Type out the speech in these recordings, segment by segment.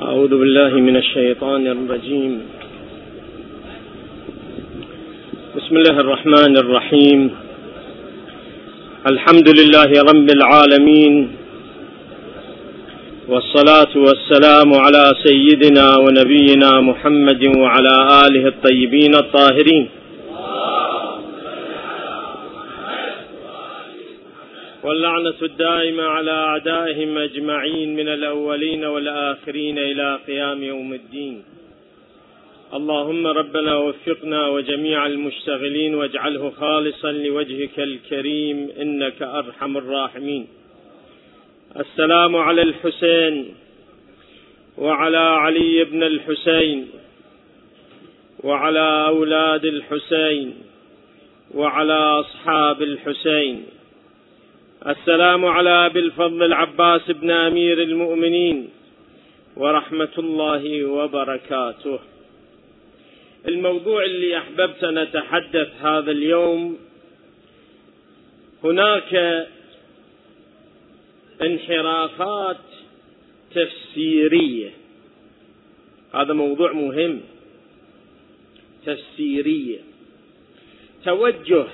أعوذ بالله من الشيطان الرجيم. بسم الله الرحمن الرحيم. الحمد لله رب العالمين. والصلاة والسلام على سيدنا ونبينا محمد وعلى آله الطيبين الطاهرين. واللعنة الدائمة على أعدائهم أجمعين من الأولين والآخرين إلى قيام يوم الدين. اللهم ربنا وفقنا وجميع المشتغلين واجعله خالصا لوجهك الكريم إنك أرحم الراحمين. السلام على الحسين وعلى علي بن الحسين وعلى أولاد الحسين وعلى أصحاب الحسين. السلام على ابي الفضل العباس بن أمير المؤمنين ورحمة الله وبركاته. الموضوع اللي أحببت أن أتحدث هذا اليوم هناك انحرافات تفسيرية. هذا موضوع مهم تفسيرية. توجه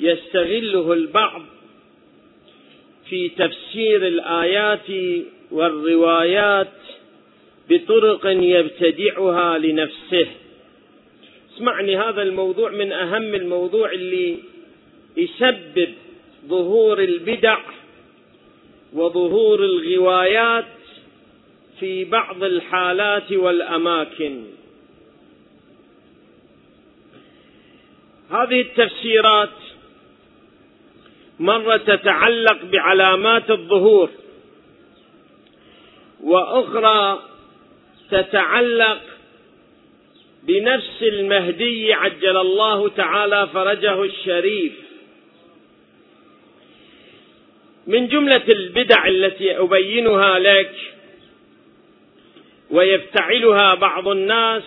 يستغله البعض في تفسير الآيات والروايات بطرق يبتدعها لنفسه. اسمعني هذا الموضوع من أهم الموضوع اللي يسبب ظهور البدع وظهور الغوايات في بعض الحالات والأماكن. هذه التفسيرات مرة تتعلق بعلامات الظهور وأخرى تتعلق بنفس المهدي عجل الله تعالى فرجه الشريف. من جملة البدع التي أبينها لك ويفتعلها بعض الناس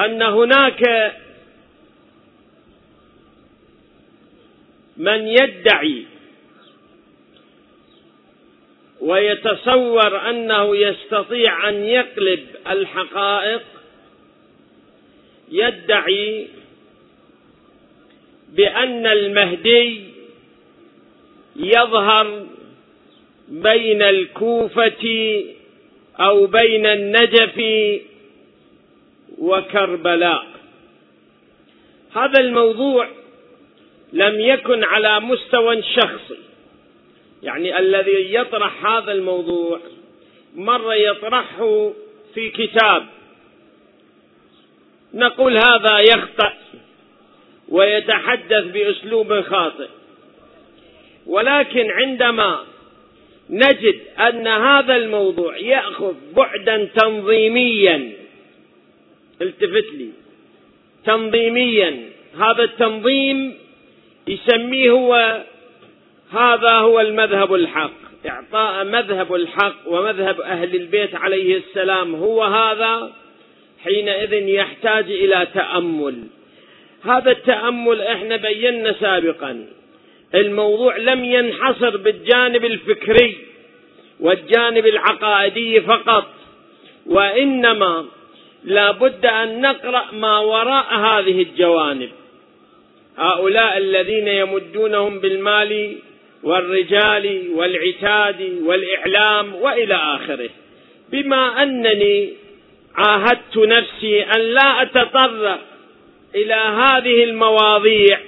أن هناك من يدعي ويتصور أنه يستطيع أن يقلب الحقائق يدعي بأن المهدي يظهر بين الكوفة أو بين النجف وكربلاء. هذا الموضوع لم يكن على مستوى شخصي. يعني الذي يطرح هذا الموضوع مرة يطرحه في كتاب. نقول هذا يخطأ ويتحدث بأسلوب خاطئ. ولكن عندما نجد أن هذا الموضوع يأخذ بعدا تنظيميا التفت لي. تنظيميا هذا التنظيم يسميه هو هذا هو المذهب الحق. إعطاء مذهب الحق ومذهب أهل البيت عليه السلام هو هذا حينئذ يحتاج إلى تأمل. هذا التأمل إحنا بينا سابقا. الموضوع لم ينحصر بالجانب الفكري والجانب العقائدي فقط وإنما لا بد أن نقرأ ما وراء هذه الجوانب. هؤلاء الذين يمدونهم بالمال والرجال والعتاد والإعلام وإلى آخره. بما أنني عاهدت نفسي أن لا أتطرق إلى هذه المواضيع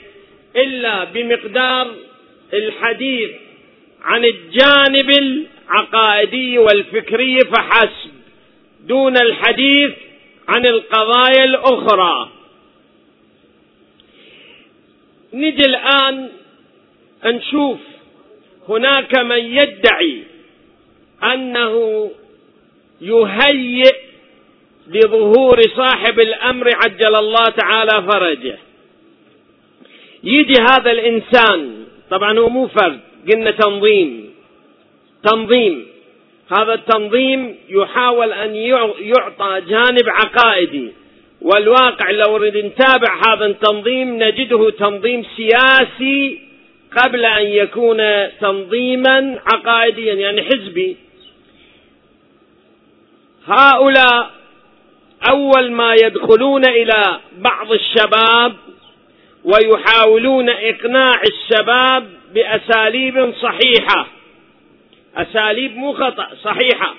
إلا بمقدار الحديث عن الجانب العقائدي والفكري فحسب دون الحديث عن القضايا الأخرى. نجي الآن نشوف هناك من يدعي أنه يهيئ لظهور صاحب الأمر عجل الله تعالى فرجه. يجي هذا الإنسان طبعا هو مو فرد قلنا تنظيم. تنظيم. هذا التنظيم يحاول أن يعطى جانب عقائدي. والواقع لو نتابع هذا التنظيم نجده تنظيم سياسي قبل أن يكون تنظيما عقائديا يعني حزبي. هؤلاء أول ما يدخلون إلى بعض الشباب ويحاولون إقناع الشباب بأساليب صحيحة. أساليب مو خطأ صحيحة.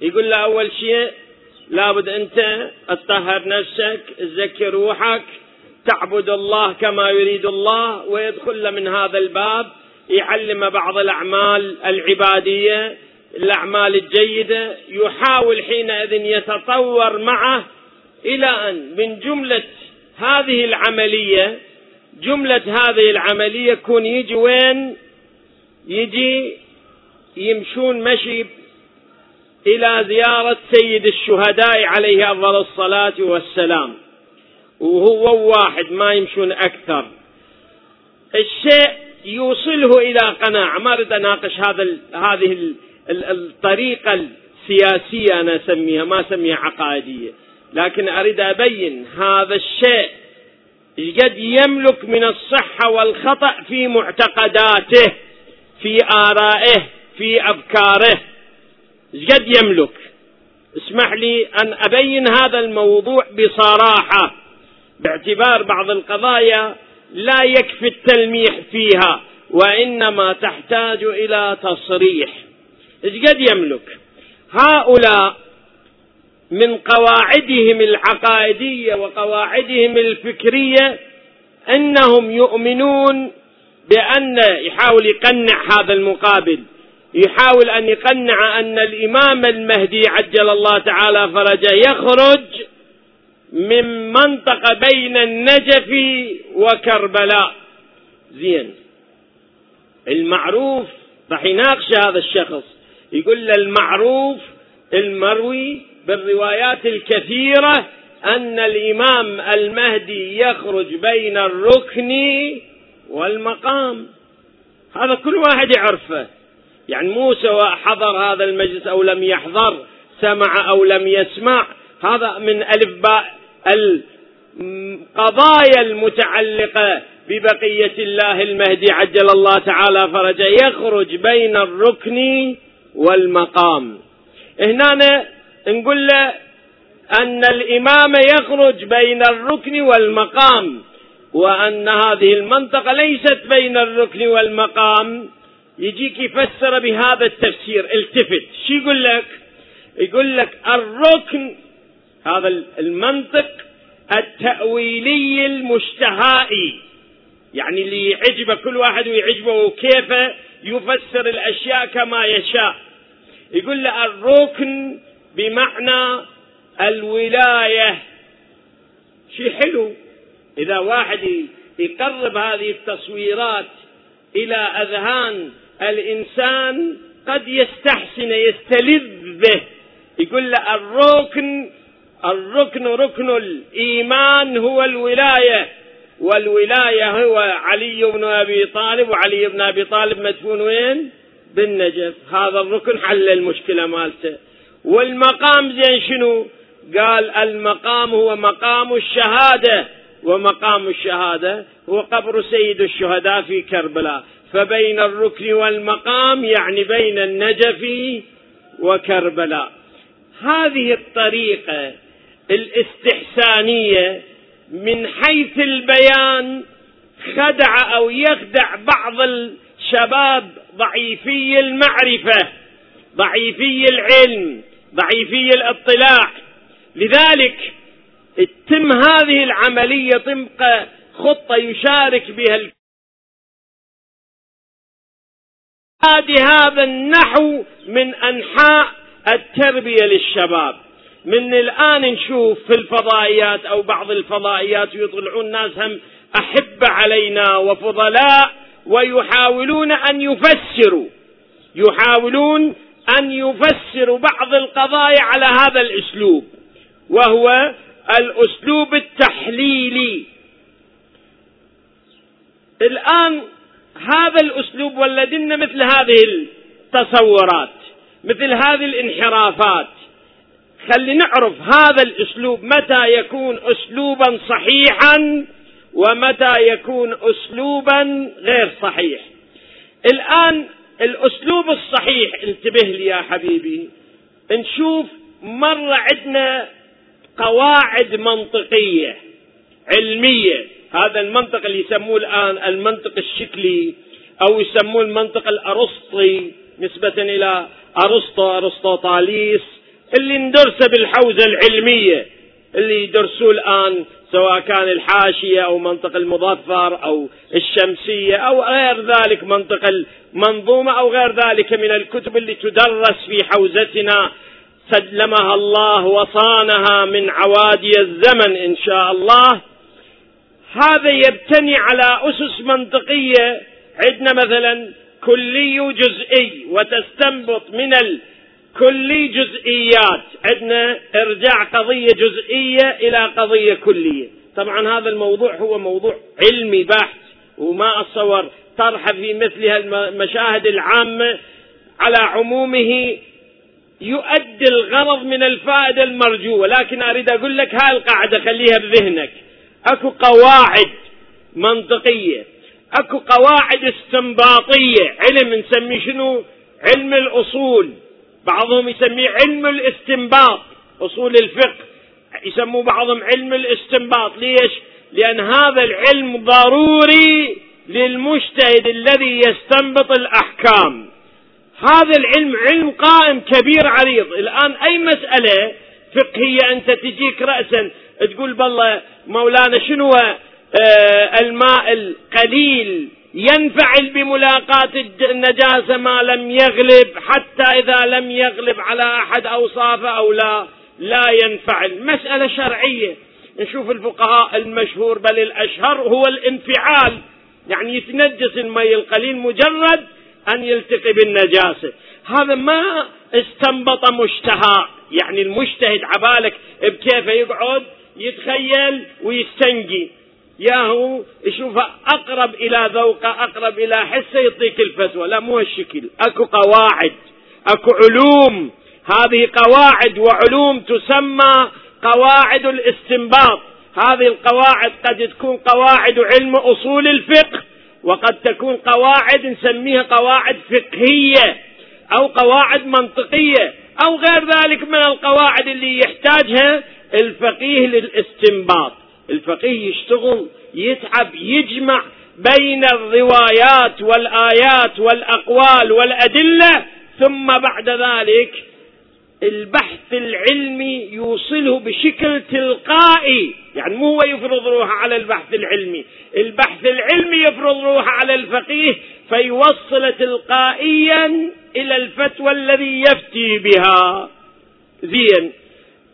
يقول له أول شيء لابد أنت تطهر نفسك تزكي روحك تعبد الله كما يريد الله ويدخل من هذا الباب يعلم بعض الأعمال العبادية الأعمال الجيدة يحاول حينئذ يتطور معه إلى أن من جملة هذه العملية جملة هذه العملية يكون يجي وين؟ يجي يمشون مشي إلى زيارة سيد الشهداء عليه أفضل الصلاة والسلام. وهو واحد ما يمشون أكثر. الشيء يوصله إلى قناعة. ما أريد أناقش هذا هذه الطريقة السياسية أنا أسميها ما أسميها عقائدية. لكن أريد أبين هذا الشيء قد يملك من الصحة والخطأ في معتقداته في آرائه في أفكاره. قد يملك. اسمح لي أن أبين هذا الموضوع بصراحة باعتبار بعض القضايا لا يكفي التلميح فيها وإنما تحتاج إلى تصريح. قد يملك؟ هؤلاء من قواعدهم العقائدية وقواعدهم الفكرية أنهم يؤمنون بأن يحاول يقنع هذا المقابل. يحاول أن يقنع أن الإمام المهدي عجل الله تعالى فرجه يخرج من منطقه بين النجف وكربلاء. زين. المعروف راح يناقش هذا الشخص. يقول المعروف المروي بالروايات الكثيرة أن الإمام المهدي يخرج بين الركن والمقام. هذا كل واحد يعرفه. يعني مو سواء حضر هذا المجلس أو لم يحضر سمع أو لم يسمع. هذا من ألف باء القضايا المتعلقة ببقية الله المهدي عجل الله تعالى فرجه يخرج بين الركن والمقام. هنا نقول له أن الإمام يخرج بين الركن والمقام وأن هذه المنطقة ليست بين الركن والمقام. يجيك يفسر بهذا التفسير التفت. شو يقول لك؟ يقول لك الركن هذا المنطق التأويلي المشتهائي. يعني اللي يعجبه كل واحد ويعجبه كيف يفسر الأشياء كما يشاء. يقول له الركن بمعنى الولاية. شيء حلو. إذا واحد يقرب هذه التصويرات إلى أذهان الإنسان قد يستحسن يستلذ به. يقول له الركن الركن ركن الإيمان هو الولاية والولاية هو علي بن أبي طالب وعلي بن أبي طالب مدفون وين؟ بالنجف. هذا الركن حل المشكلة مالته. والمقام زين شنو؟ قال المقام هو مقام الشهادة. ومقام الشهادة هو قبر سيد الشهداء في كربلاء. فبين الركن والمقام يعني بين النجف وكربلاء. هذه الطريقة الاستحسانية من حيث البيان خدع أو يخدع بعض الشباب ضعيفي المعرفة ضعيفي العلم ضعيفي الاطلاع. لذلك تتم هذه العملية طبق خطة يشارك بها هذا النحو من أنحاء التربية للشباب. من الآن نشوف في الفضائيات أو بعض الفضائيات يطلعون ناس هم أحب علينا وفضلاء ويحاولون أن يفسروا. يحاولون أن يفسروا بعض القضايا على هذا الأسلوب وهو الأسلوب التحليلي. الآن هذا الأسلوب ولدنا مثل هذه التصورات مثل هذه الانحرافات. خلي نعرف هذا الأسلوب متى يكون اسلوبا صحيحا ومتى يكون اسلوبا غير صحيح. الآن الأسلوب الصحيح انتبه لي يا حبيبي. نشوف مرة عندنا قواعد منطقية علمية. هذا المنطق اللي يسموه الآن المنطق الشكلي أو يسموه المنطق الأرسطي نسبة إلى أرسطو أرسطوطاليس اللي ندرسه بالحوزة العلمية اللي يدرسوه الآن سواء كان الحاشية أو منطق المظفر أو الشمسية أو غير ذلك منطق المنظومة أو غير ذلك من الكتب اللي تدرس في حوزتنا. سلمها الله وصانها من عوادي الزمن إن شاء الله. هذا يبتني على أسس منطقية. عندنا مثلا كلي جزئي وتستنبط من الكلي جزئيات. عندنا إرجاع قضية جزئية إلى قضية كلية. طبعا هذا الموضوع هو موضوع علمي بحت وما أتصور طرحه في مثل المشاهد العامة. على عمومه يؤدي الغرض من الفائدة المرجوة. لكن أريد أقول لك هاي القاعدة خليها بذهنك. أكو قواعد منطقية أكو قواعد استنباطية. علم نسميه شنو؟ علم الأصول. بعضهم يسميه علم الاستنباط أصول الفقه. يسموه بعضهم علم الاستنباط. ليش؟ لأن هذا العلم ضروري للمجتهد الذي يستنبط الأحكام. هذا العلم علم قائم كبير عريض. الآن أي مسألة فقهية أنت تجيك رأسا تقول بالله مولانا شنو؟ آه الماء القليل ينفعل بملاقاة النجاسة ما لم يغلب حتى إذا لم يغلب على أحد أوصافه أو لا لا ينفعل مسألة شرعية. نشوف الفقهاء المشهور بل الأشهر هو الانفعال. يعني يتنجس المي القليل مجرد أن يلتقي بالنجاسة. هذا ما استنبط مشتهى. يعني المجتهد عبالك بكيفه يقعد يتخيل ويستنجي. ياهو يشوفه أقرب إلى ذوقه أقرب إلى حسه يعطيك الفتوى. لا مو هالشكل. أكو قواعد أكو علوم. هذه قواعد وعلوم تسمى قواعد الاستنباط. هذه القواعد قد تكون قواعد علم أصول الفقه وقد تكون قواعد نسميها قواعد فقهية أو قواعد منطقية أو غير ذلك من القواعد اللي يحتاجها الفقيه للاستنباط. الفقيه يشتغل يتعب يجمع بين الروايات والآيات والأقوال والأدلة ثم بعد ذلك البحث العلمي يوصله بشكل تلقائي. يعني مو هو يفرض روحه على البحث العلمي. البحث العلمي يفرض روحه على الفقيه فيوصل تلقائيا إلى الفتوى الذي يفتي بها. زين.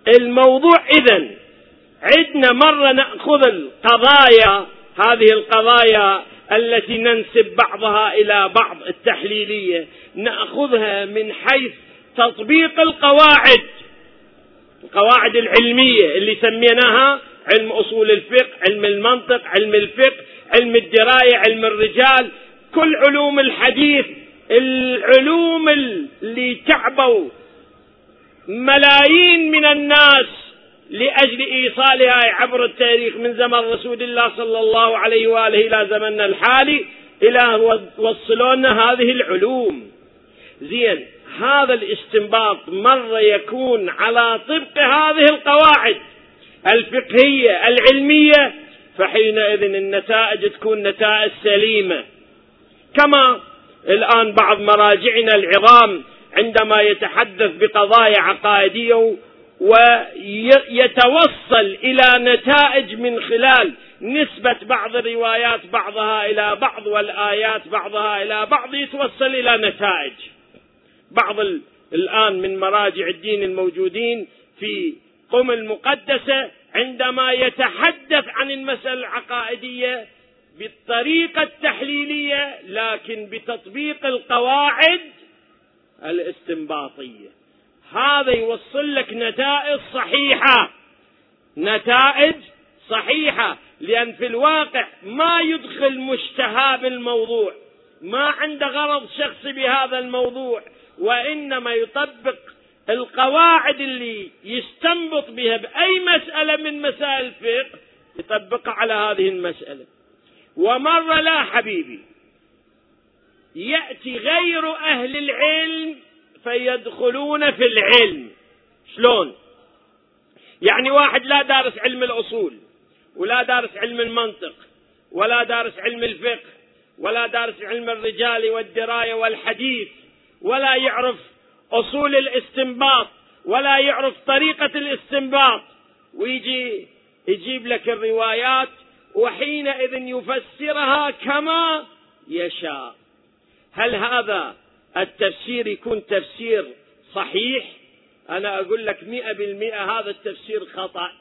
الموضوع إذا عدنا مرة نأخذ القضايا هذه القضايا التي ننسب بعضها إلى بعض التحليلية نأخذها من حيث تطبيق القواعد. القواعد العلمية اللي سميناها علم أصول الفقه علم المنطق علم الفقه علم الدراية علم الرجال. كل علوم الحديث العلوم اللي تعبوا ملايين من الناس لأجل إيصالها عبر التاريخ من زمن رسول الله صلى الله عليه وآله إلى زمننا الحالي إلى وصلونا هذه العلوم. زين هذا الاستنباط مرة يكون على طبق هذه القواعد الفقهية العلمية فحينئذ النتائج تكون نتائج سليمة. كما الآن بعض مراجعنا العظام عندما يتحدث بقضايا عقائدية ويتوصل إلى نتائج من خلال نسبة بعض الروايات بعضها إلى بعض والآيات بعضها إلى بعض يتوصل إلى نتائج. بعض الآن من مراجع الدين الموجودين في قم المقدسة عندما يتحدث عن المسألة العقائدية بالطريقة التحليلية لكن بتطبيق القواعد الاستنباطية. هذا يوصل لك نتائج صحيحة. نتائج صحيحة. لأن في الواقع ما يدخل مشتهى بالموضوع ما عنده غرض شخصي بهذا الموضوع. وإنما يطبق القواعد اللي يستنبط بها بأي مسألة من مسائل الفقه يطبقها على هذه المسألة. ومرة لا حبيبي يأتي غير أهل العلم فيدخلون في العلم. شلون؟ يعني واحد لا دارس علم الأصول ولا دارس علم المنطق ولا دارس علم الفقه ولا دارس علم الرجال والدراية والحديث ولا يعرف أصول الاستنباط ولا يعرف طريقة الاستنباط. ويجي يجيب لك الروايات وحينئذ يفسرها كما يشاء. هل هذا التفسير يكون تفسير صحيح؟ أنا أقول لك مئة بالمئة هذا التفسير خطأ.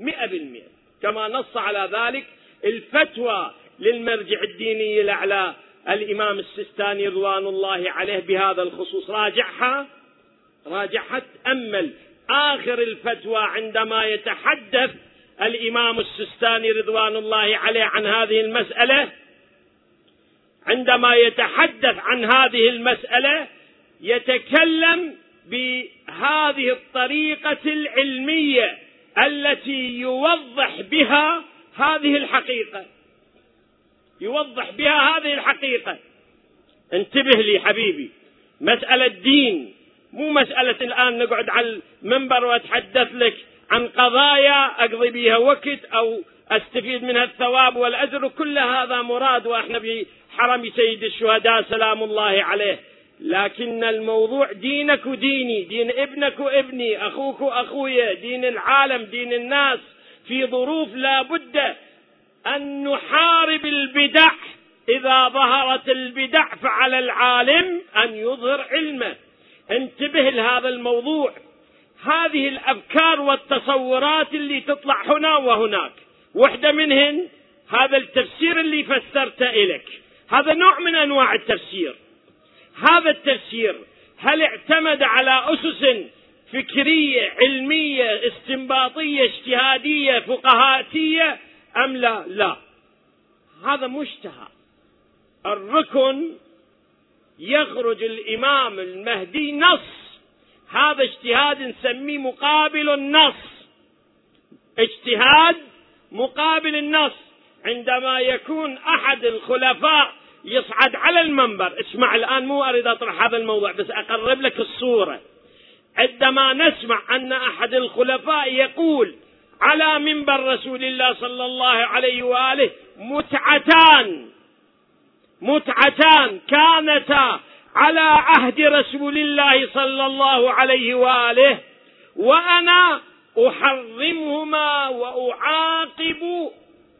مئة بالمئة. كما نص على ذلك الفتوى للمرجع الديني الأعلى الإمام السستاني رضوان الله عليه بهذا الخصوص. راجعها. راجعها تأمل آخر الفتوى عندما يتحدث الإمام السستاني رضوان الله عليه عن هذه المسألة عندما يتحدث عن هذه المسألة يتكلم بهذه الطريقة العلمية التي يوضح بها هذه الحقيقة. يوضح بها هذه الحقيقة. انتبه لي حبيبي مسألة دين مو مسألة الآن نقعد على المنبر وأتحدث لك عن قضايا أقضي بها وقت أو أستفيد منها الثواب والأجر كل هذا مراد وإحنا بحرم سيد الشهداء سلام الله عليه. لكن الموضوع دينك وديني دين ابنك وابني أخوك وأخويا دين العالم دين الناس في ظروف لا بد أن نحارب البدع. إذا ظهرت البدع فعلى العالم أن يظهر علمه. انتبه لهذا الموضوع. هذه الأفكار والتصورات اللي تطلع هنا وهناك. وحدة منهن هذا التفسير اللي فسرته إليك. هذا نوع من أنواع التفسير. هذا التفسير هل اعتمد على أسس فكرية علمية استنباطية اجتهادية فقهاتية أم لا؟ لا. هذا مشتهى. الركن يخرج الإمام المهدي نص. هذا اجتهاد نسميه مقابل النص. اجتهاد مقابل النص. عندما يكون أحد الخلفاء يصعد على المنبر اسمع الآن مو أريد أطرح هذا الموضوع بس أقرب لك الصورة. عندما نسمع أن أحد الخلفاء يقول على منبر رسول الله صلى الله عليه وآله متعتان متعتان كانتا على عهد رسول الله صلى الله عليه وآله وأنا أحرمهما وأعاقب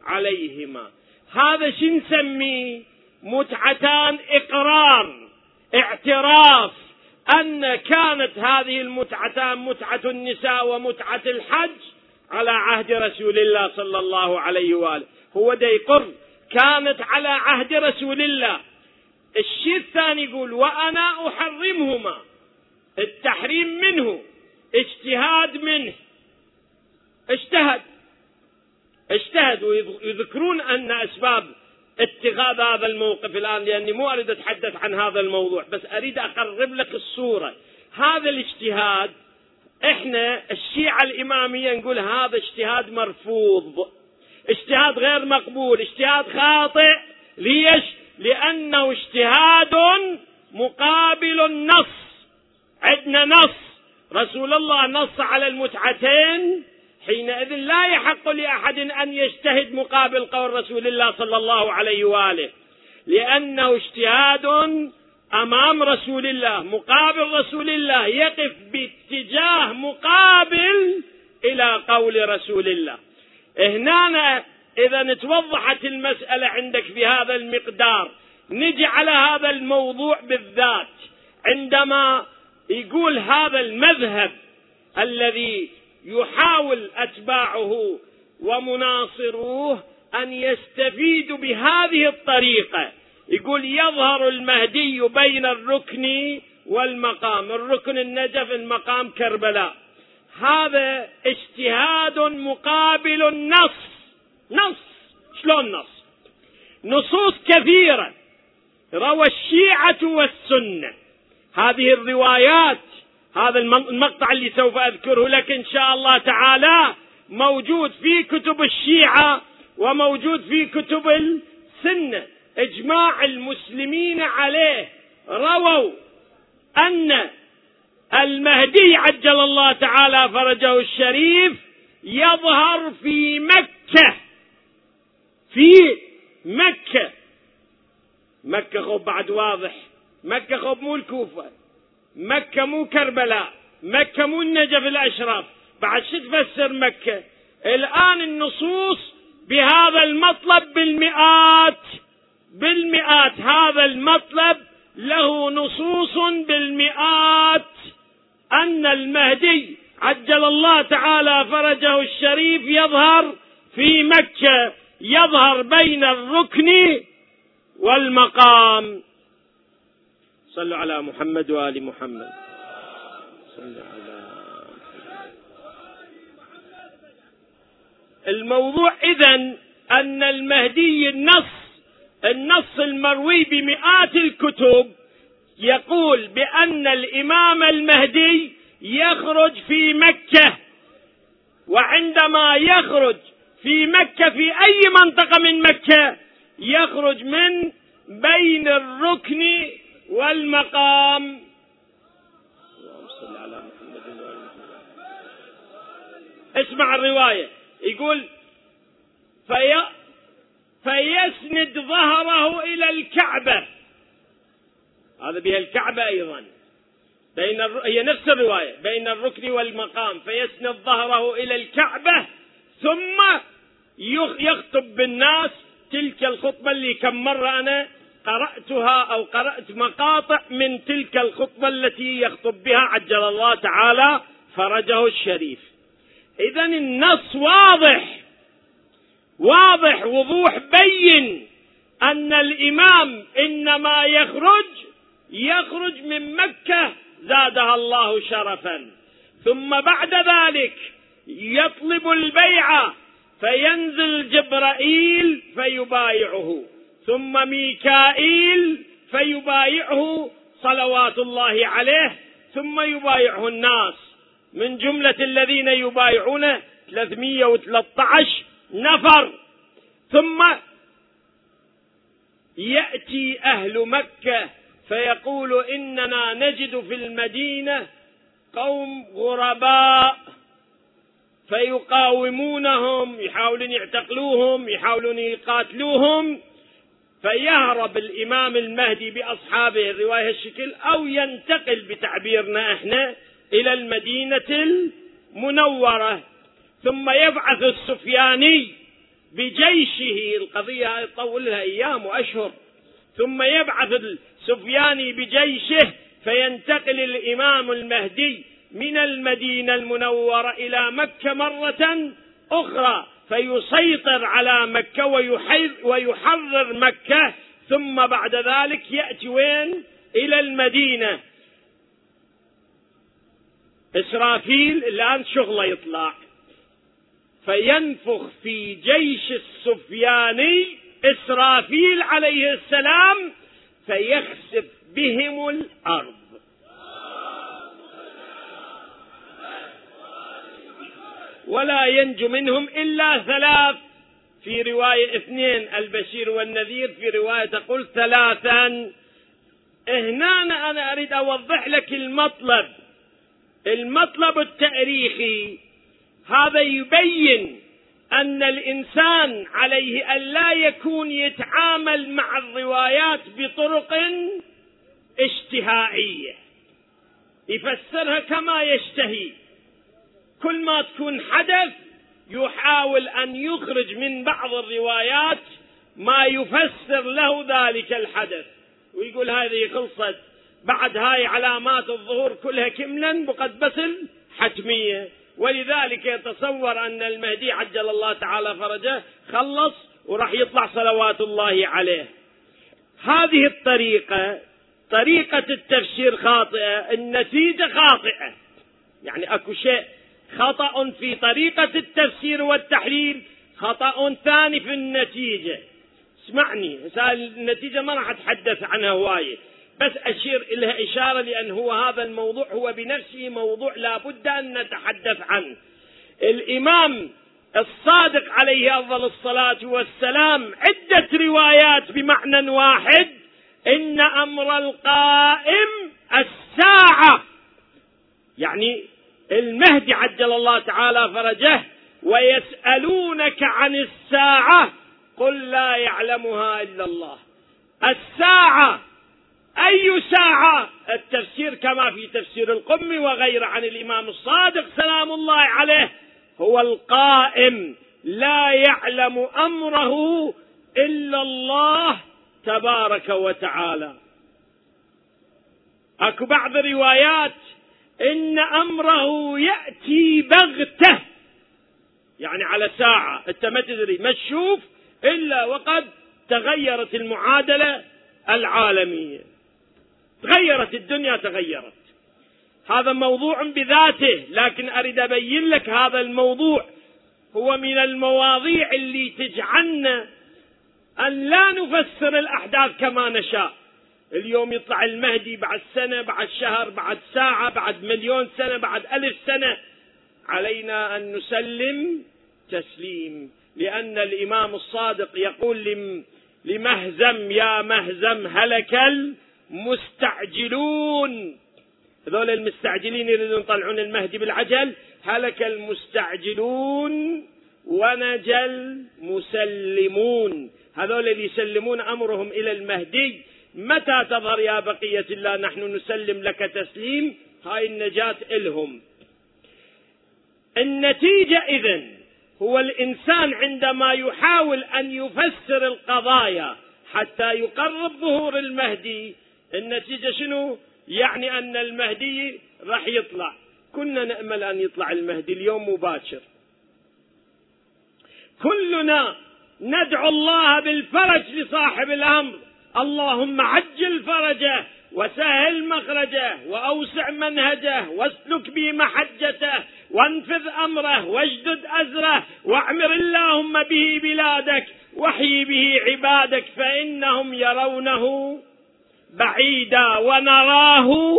عليهما. هذا شو نسميه؟ متعتان إقرار اعتراف أن كانت هذه المتعتان متعة النساء ومتعة الحج على عهد رسول الله صلى الله عليه وآله. هو ده يقر كانت على عهد رسول الله. الشيء الثاني يقول وأنا أحرمهما. التحريم منه اجتهاد منه. اجتهد. اجتهد ويذكرون أن أسباب اتخاذ هذا الموقف الآن لأني مو أريد أتحدث عن هذا الموضوع بس أريد أقرب لك الصورة. هذا الاجتهاد إحنا الشيعة الإمامية نقول هذا اجتهاد مرفوض اجتهاد غير مقبول اجتهاد خاطئ. ليش؟ لأنه اجتهاد مقابل النص. عندنا نص. رسول الله نص على المتعتين. حينئذ لا يحق لأحد أن يجتهد مقابل قول رسول الله صلى الله عليه وآله لأنه اجتهاد أمام رسول الله مقابل رسول الله يقف باتجاه مقابل إلى قول رسول الله. هنا إذا توضحت المسألة عندك بهذا المقدار نجي على هذا الموضوع بالذات. عندما يقول هذا المذهب الذي يحاول أتباعه ومناصروه أن يستفيدوا بهذه الطريقة. يقول يظهر المهدي بين الركن والمقام الركن النجف المقام كربلاء. هذا اجتهاد مقابل النص. نص. شلون نص؟ نصوص كثيرة. روى الشيعة والسنة. هذه الروايات هذا المقطع اللي سوف أذكره لك إن شاء الله تعالى موجود في كتب الشيعة وموجود في كتب السنة. إجماع المسلمين عليه رووا أن المهدي عجل الله تعالى فرجه الشريف يظهر في مكة. في مكة. مكة خب بعد واضح. مكة خب مو الكوفة. مكة مو كربلاء مكة مو النجف الأشرف. بعد شو تفسر مكة؟ الآن النصوص بهذا المطلب بالمئات بالمئات. هذا المطلب له نصوص بالمئات. أن المهدي عجل الله تعالى فرجه الشريف يظهر في مكة يظهر بين الركن والمقام. صلوا على محمد وآل محمد. صلوا على الموضوع إذا أن المهدي النص النص المروي بمئات الكتب يقول بأن الإمام المهدي يخرج في مكة وعندما يخرج في مكة في أي منطقة من مكة يخرج من بين الركن والمقام. اسمع الرواية. يقول في فيسند ظهره إلى الكعبة. هذا بها الكعبة أيضا. بين الر... هي نفس الرواية. بين الركن والمقام. فيسند ظهره إلى الكعبة. ثم يخطب بالناس. تلك الخطبة اللي كم مرة أنا قرأتها أو قرأت مقاطع من تلك الخطبة التي يخطب بها عجل الله تعالى فرجه الشريف. إذا النص واضح. واضح وضوح بين أن الإمام إنما يخرج يخرج من مكة زادها الله شرفا. ثم بعد ذلك يطلب البيعة فينزل جبرائيل فيبايعه. ثم ميكائيل فيبايعه صلوات الله عليه ثم يبايعه الناس. من جملة الذين يبايعونه 313 نفر. ثم يأتي أهل مكة فيقول إننا نجد في المدينة قوم غرباء فيقاومونهم يحاولون يعتقلوهم يحاولون يقاتلوهم. فيهرب الإمام المهدي بأصحابه الرواية الشكل أو ينتقل بتعبيرنا إحنا إلى المدينة المنورة. ثم يبعث السفياني بجيشه القضية يطول لها أيام وأشهر. ثم يبعث السفياني بجيشه فينتقل الإمام المهدي من المدينة المنورة إلى مكة مرة أخرى. فيسيطر على مكة ويحرر مكة ثم بعد ذلك يأتي وين؟ إلى المدينة. إسرافيل الآن شغله يطلع. فينفخ في جيش السفياني إسرافيل عليه السلام فيخسف بهم الأرض. ولا ينجو منهم إلا ثلاث. في رواية اثنين البشير والنذير في رواية تقول ثلاثا. هنا أنا أريد أوضح لك المطلب. المطلب التأريخي. هذا يبين أن الإنسان عليه أن لا يكون يتعامل مع الروايات بطرق اشتهائية. يفسرها كما يشتهي. كل ما تكون حدث يحاول أن يخرج من بعض الروايات ما يفسر له ذلك الحدث. ويقول هذه خلصت بعد هاي علامات الظهور كلها كملا مقدس حتمية. ولذلك يتصور أن المهدي عجل الله تعالى فرجه خلص وراح يطلع صلوات الله عليه. هذه الطريقة طريقة التفسير خاطئة النتيجة خاطئة. يعني أكو شيء خطأ في طريقة التفسير والتحليل خطأ ثاني في النتيجة. اسمعني النتيجة ما راح أتحدث عنها هواية بس أشير إليها إشارة لأن هو هذا الموضوع هو بنفسه موضوع لا بد أن نتحدث عنه. الإمام الصادق عليه أفضل الصلاة والسلام عدة روايات بمعنى واحد إن أمر القائم الساعة. يعني المهدي عجل الله تعالى فرجه ويسألونك عن الساعة قل لا يعلمها إلا الله. الساعة أي ساعة؟ التفسير كما في تفسير القم وغيره عن الإمام الصادق سلام الله عليه هو القائم لا يعلم أمره إلا الله تبارك وتعالى. أكو بعض الروايات إن أمره يأتي بغتة. يعني على ساعة. أنت ما تدري ما تشوف إلا وقد تغيرت المعادلة العالمية. تغيرت الدنيا تغيرت. هذا موضوع بذاته لكن أريد أبين لك هذا الموضوع. هو من المواضيع اللي تجعلنا أن لا نفسر الأحداث كما نشاء. اليوم يطلع المهدي بعد سنة بعد شهر بعد ساعة بعد مليون سنة بعد ألف سنة. علينا أن نسلم تسليم لأن الإمام الصادق يقول لمهزم يا مهزم هلك المستعجلون. هذول المستعجلين يريدون يطلعون المهدي بالعجل هلك المستعجلون ونجا المسلمون. هذول اللي يسلمون أمرهم إلى المهدي متى تظهر يا بقية الله نحن نسلم لك تسليم؟ هاي النجاة إلهم. النتيجة إذن هو الإنسان عندما يحاول أن يفسر القضايا حتى يقرب ظهور المهدي النتيجة شنو؟ يعني أن المهدي راح يطلع. كنا نأمل أن يطلع المهدي اليوم مباشر. كلنا ندعو الله بالفرج لصاحب الأمر. اللهم عجل فرجه وسهل مخرجه وأوسع منهجه واسلك به محجته وانفذ أمره واجدد أزره واعمر اللهم به بلادك واحيي به عبادك فإنهم يرونه بعيدا ونراه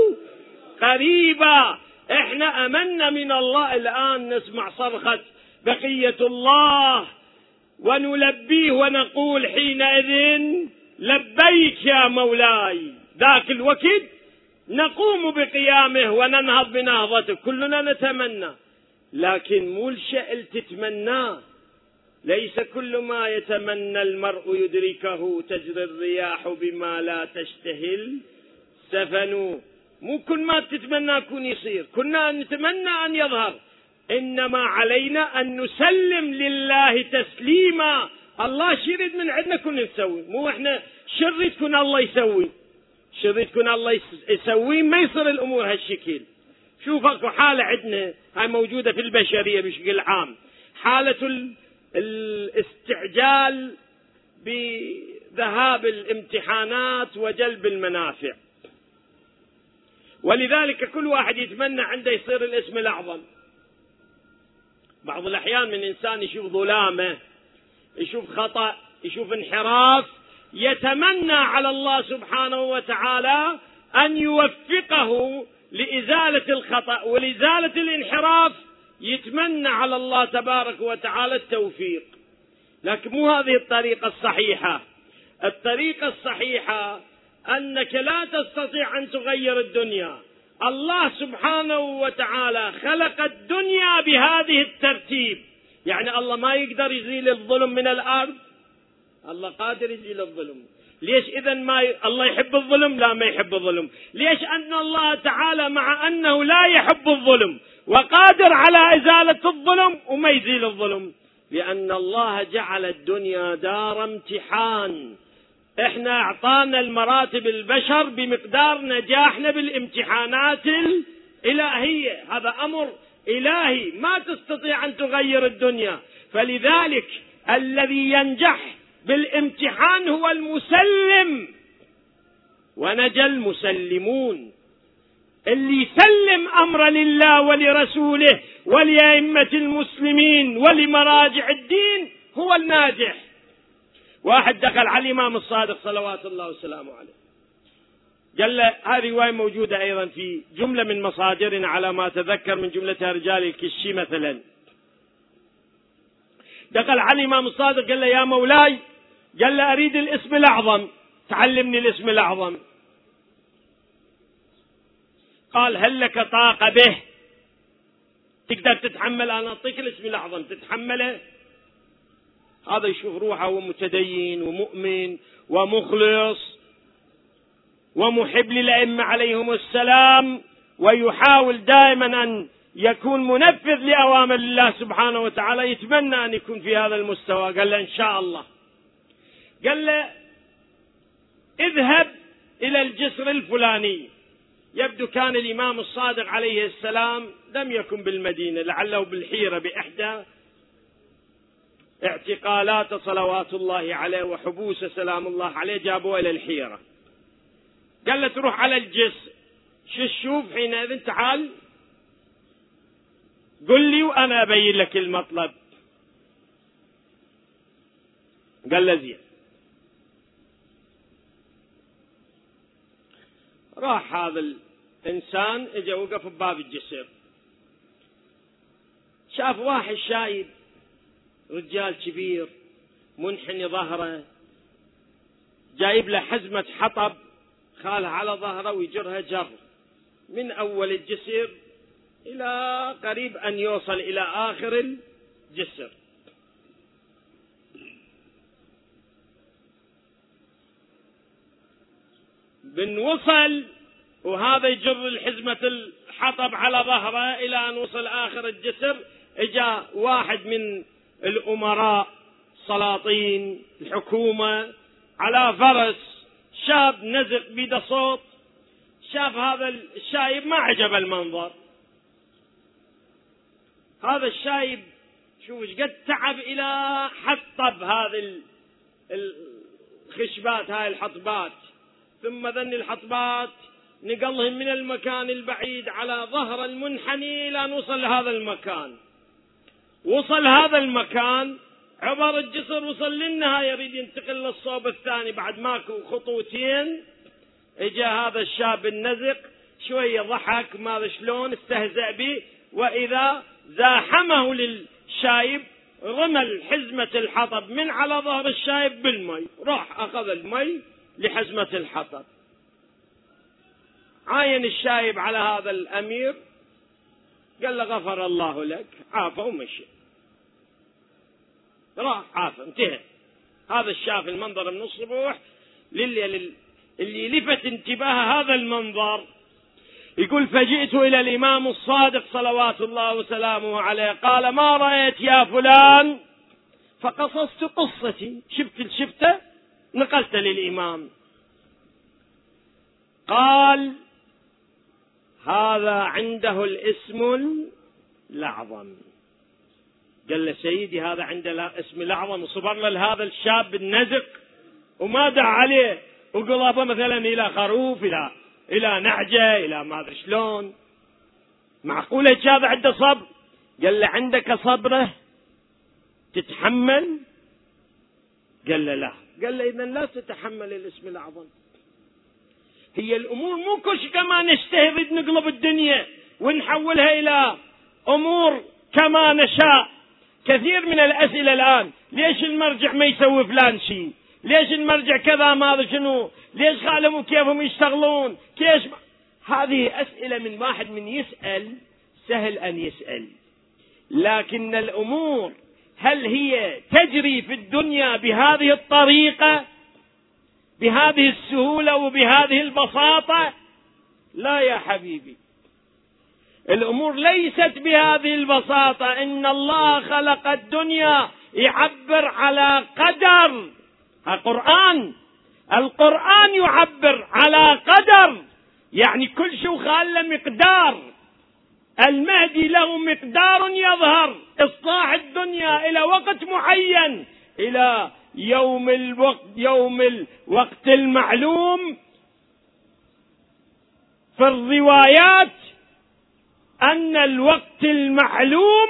قريبا. إحنا امنا من الله الآن نسمع صرخة بقية الله ونلبيه ونقول حينئذ لبيك يا مولاي. ذاك الوقت نقوم بقيامه وننهض بنهضته كلنا نتمنى. لكن مو الشيء تتمناه ليس كل ما يتمنى المرء يدركه. تجري الرياح بما لا تشتهي السفن مو كل ما تتمنى يكون يصير. كنا نتمنى أن يظهر. إنما علينا أن نسلم لله تسليما. الله شو يريد من عندنا كنا نسوي. مو إحنا كنا الله يسوي. كنا الله يسوي ما يصير الأمور هالشكل. شوف أكو حالة عندنا هاي موجودة في البشرية بشكل عام. حالة الاستعجال بذهاب الامتحانات وجلب المنافع. ولذلك كل واحد يتمنى عنده يصير الاسم الأعظم. بعض الأحيان من إنسان يشوف ظلامة يشوف خطأ يشوف انحراف يتمنى على الله سبحانه وتعالى أن يوفقه لإزالة الخطأ ولإزالة الانحراف. يتمنى على الله تبارك وتعالى التوفيق. لكن مو هذه الطريقة الصحيحة. الطريقة الصحيحة أنك لا تستطيع أن تغير الدنيا. الله سبحانه وتعالى خلق الدنيا بهذه الترتيب. يعني الله ما يقدر يزيل الظلم من الأرض. الله قادر يزيل الظلم. ليش اذا ما ي... الله يحب الظلم؟ لا ما يحب الظلم. ليش أن الله تعالى مع أنه لا يحب الظلم وقادر على إزالة الظلم وما يزيل الظلم؟ لأن الله جعل الدنيا دار امتحان. إحنا أعطانا المراتب البشر بمقدار نجاحنا بالامتحانات الالهيه هذا أمر إلهي ما تستطيع أن تغير الدنيا. فلذلك الذي ينجح بالامتحان هو المسلم. ونجا المسلمون. اللي يسلم أمر لله ولرسوله ولأئمة المسلمين ولمراجع الدين هو الناجح. واحد دخل على الإمام الصادق صلوات الله وسلامه عليه. له هذه رواية موجودة أيضا في جملة من مصادرنا على ما أتذكر من جملتها رجال الكشي مثلا. دخل على الإمام الصادق قال له يا مولاي قال له أريد الاسم الأعظم. تعلمني الاسم الأعظم. قال هل لك طاقة به؟ تقدر تتحمل أنا أعطيك الاسم الأعظم. تتحمله؟ هذا يشوف روحه هو متدين ومؤمن ومخلص. ومحب للأئمة عليهم السلام ويحاول دائما أن يكون منفذ لأوامر الله سبحانه وتعالى. يتمنى أن يكون في هذا المستوى. قال له إن شاء الله. قال له اذهب إلى الجسر الفلاني. يبدو كان الإمام الصادق عليه السلام لم يكن بالمدينة لعله بالحيرة بإحدى اعتقالات صلوات الله عليه وحبوس سلام الله عليه جابوه إلى الحيرة. قال له تروح على الجسر شو تشوف حينئذ تعال؟ قل لي وأنا أبين لك المطلب. قال له زين. راح هذا الإنسان اجى وقف بباب الجسر. شاف واحد شايب رجال كبير منحني ظهره جايب له حزمة حطب. خالها على ظهره ويجرها جر. من أول الجسر إلى قريب أن يوصل إلى آخر الجسر. بن وصل وهذا يجر الحزمة الحطب على ظهره إلى أن وصل آخر الجسر إجا واحد من الأمراء سلاطين الحكومة على فرس شاب نزق بيده صوت شاف هذا الشايب ما عجب المنظر. هذا الشايب شوف إيش قد تعب إلى حطب هذه الخشبات هاي الحطبات. ثم ذن الحطبات نقلهم من المكان البعيد على ظهر المنحني إلى ان وصل لهذا المكان. وصل هذا المكان عبر الجسر وصل للنهاية يريد ينتقل للصوب الثاني بعد ماكو خطوتين. إجا هذا الشاب النزق شوية ضحك ما شلون استهزأ به وإذا زاحمه للشايب رمى حزمة الحطب من على ظهر الشايب بالمي. راح أخذ المي لحزمة الحطب. عاين الشايب على هذا الأمير. قال له غفر الله لك عافى ومشي. راح عافى انتهى. هذا الشاف المنظر من الصبح للي, اللي لفت انتباه هذا المنظر. يقول فجئت إلى الإمام الصادق صلوات الله وسلامه عليه. قال ما رأيت يا فلان؟ فقصصت قصتي. شفت شفته نقلت للإمام. قال هذا عنده الاسم الأعظم. قال له سيدي هذا عنده اسم الأعظم وصبر له لهذا الشاب النزق. وما دعا عليه. وقلبه مثلا إلى خروف إلى إلى نعجة إلى ما أدري شلون. معقولة هذا عنده صبر؟ قال له عندك صبره تتحمل؟ قال له لا. قال له إذا لا تتحمل الاسم الأعظم. هي الأمور مو كل كما نجتهد نقلب الدنيا ونحولها إلى أمور كما نشاء. كثير من الأسئلة الآن. ليش المرجع ما يسوي فلان شيء ليش المرجع كذا ما شنو؟ ليش خالهم كيفهم يشتغلون؟ كيش هذه أسئلة من واحد من يسأل سهل أن يسأل. لكن الأمور هل هي تجري في الدنيا بهذه الطريقة؟ بهذه السهولة وبهذه البساطة؟ لا يا حبيبي. الأمور ليست بهذه البساطة. إن الله خلق الدنيا يعبر على قدر. القرآن القرآن يعبر على قدر. يعني كل شيء خال له مقدار. المهدي له مقدار يظهر. إصلاح الدنيا إلى وقت معين. إلى يوم الوقت يوم الوقت المعلوم. في الروايات أن الوقت المعلوم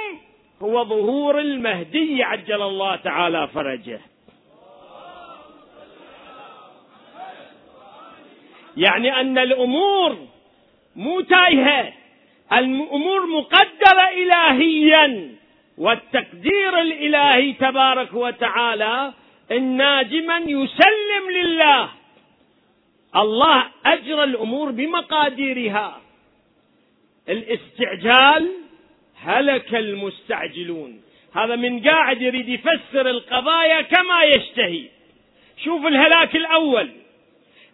هو ظهور المهدي عجل الله تعالى فرجه. يعني أن الأمور مو تايهة. الأمور مقدرة إلهيا والتقدير الإلهي تبارك وتعالى الناجما يسلم لله. الله أجرى الأمور بمقاديرها. الاستعجال هلك المستعجلون. هذا من قاعد يريد يفسر القضايا كما يشتهي. شوف الهلاك الأول.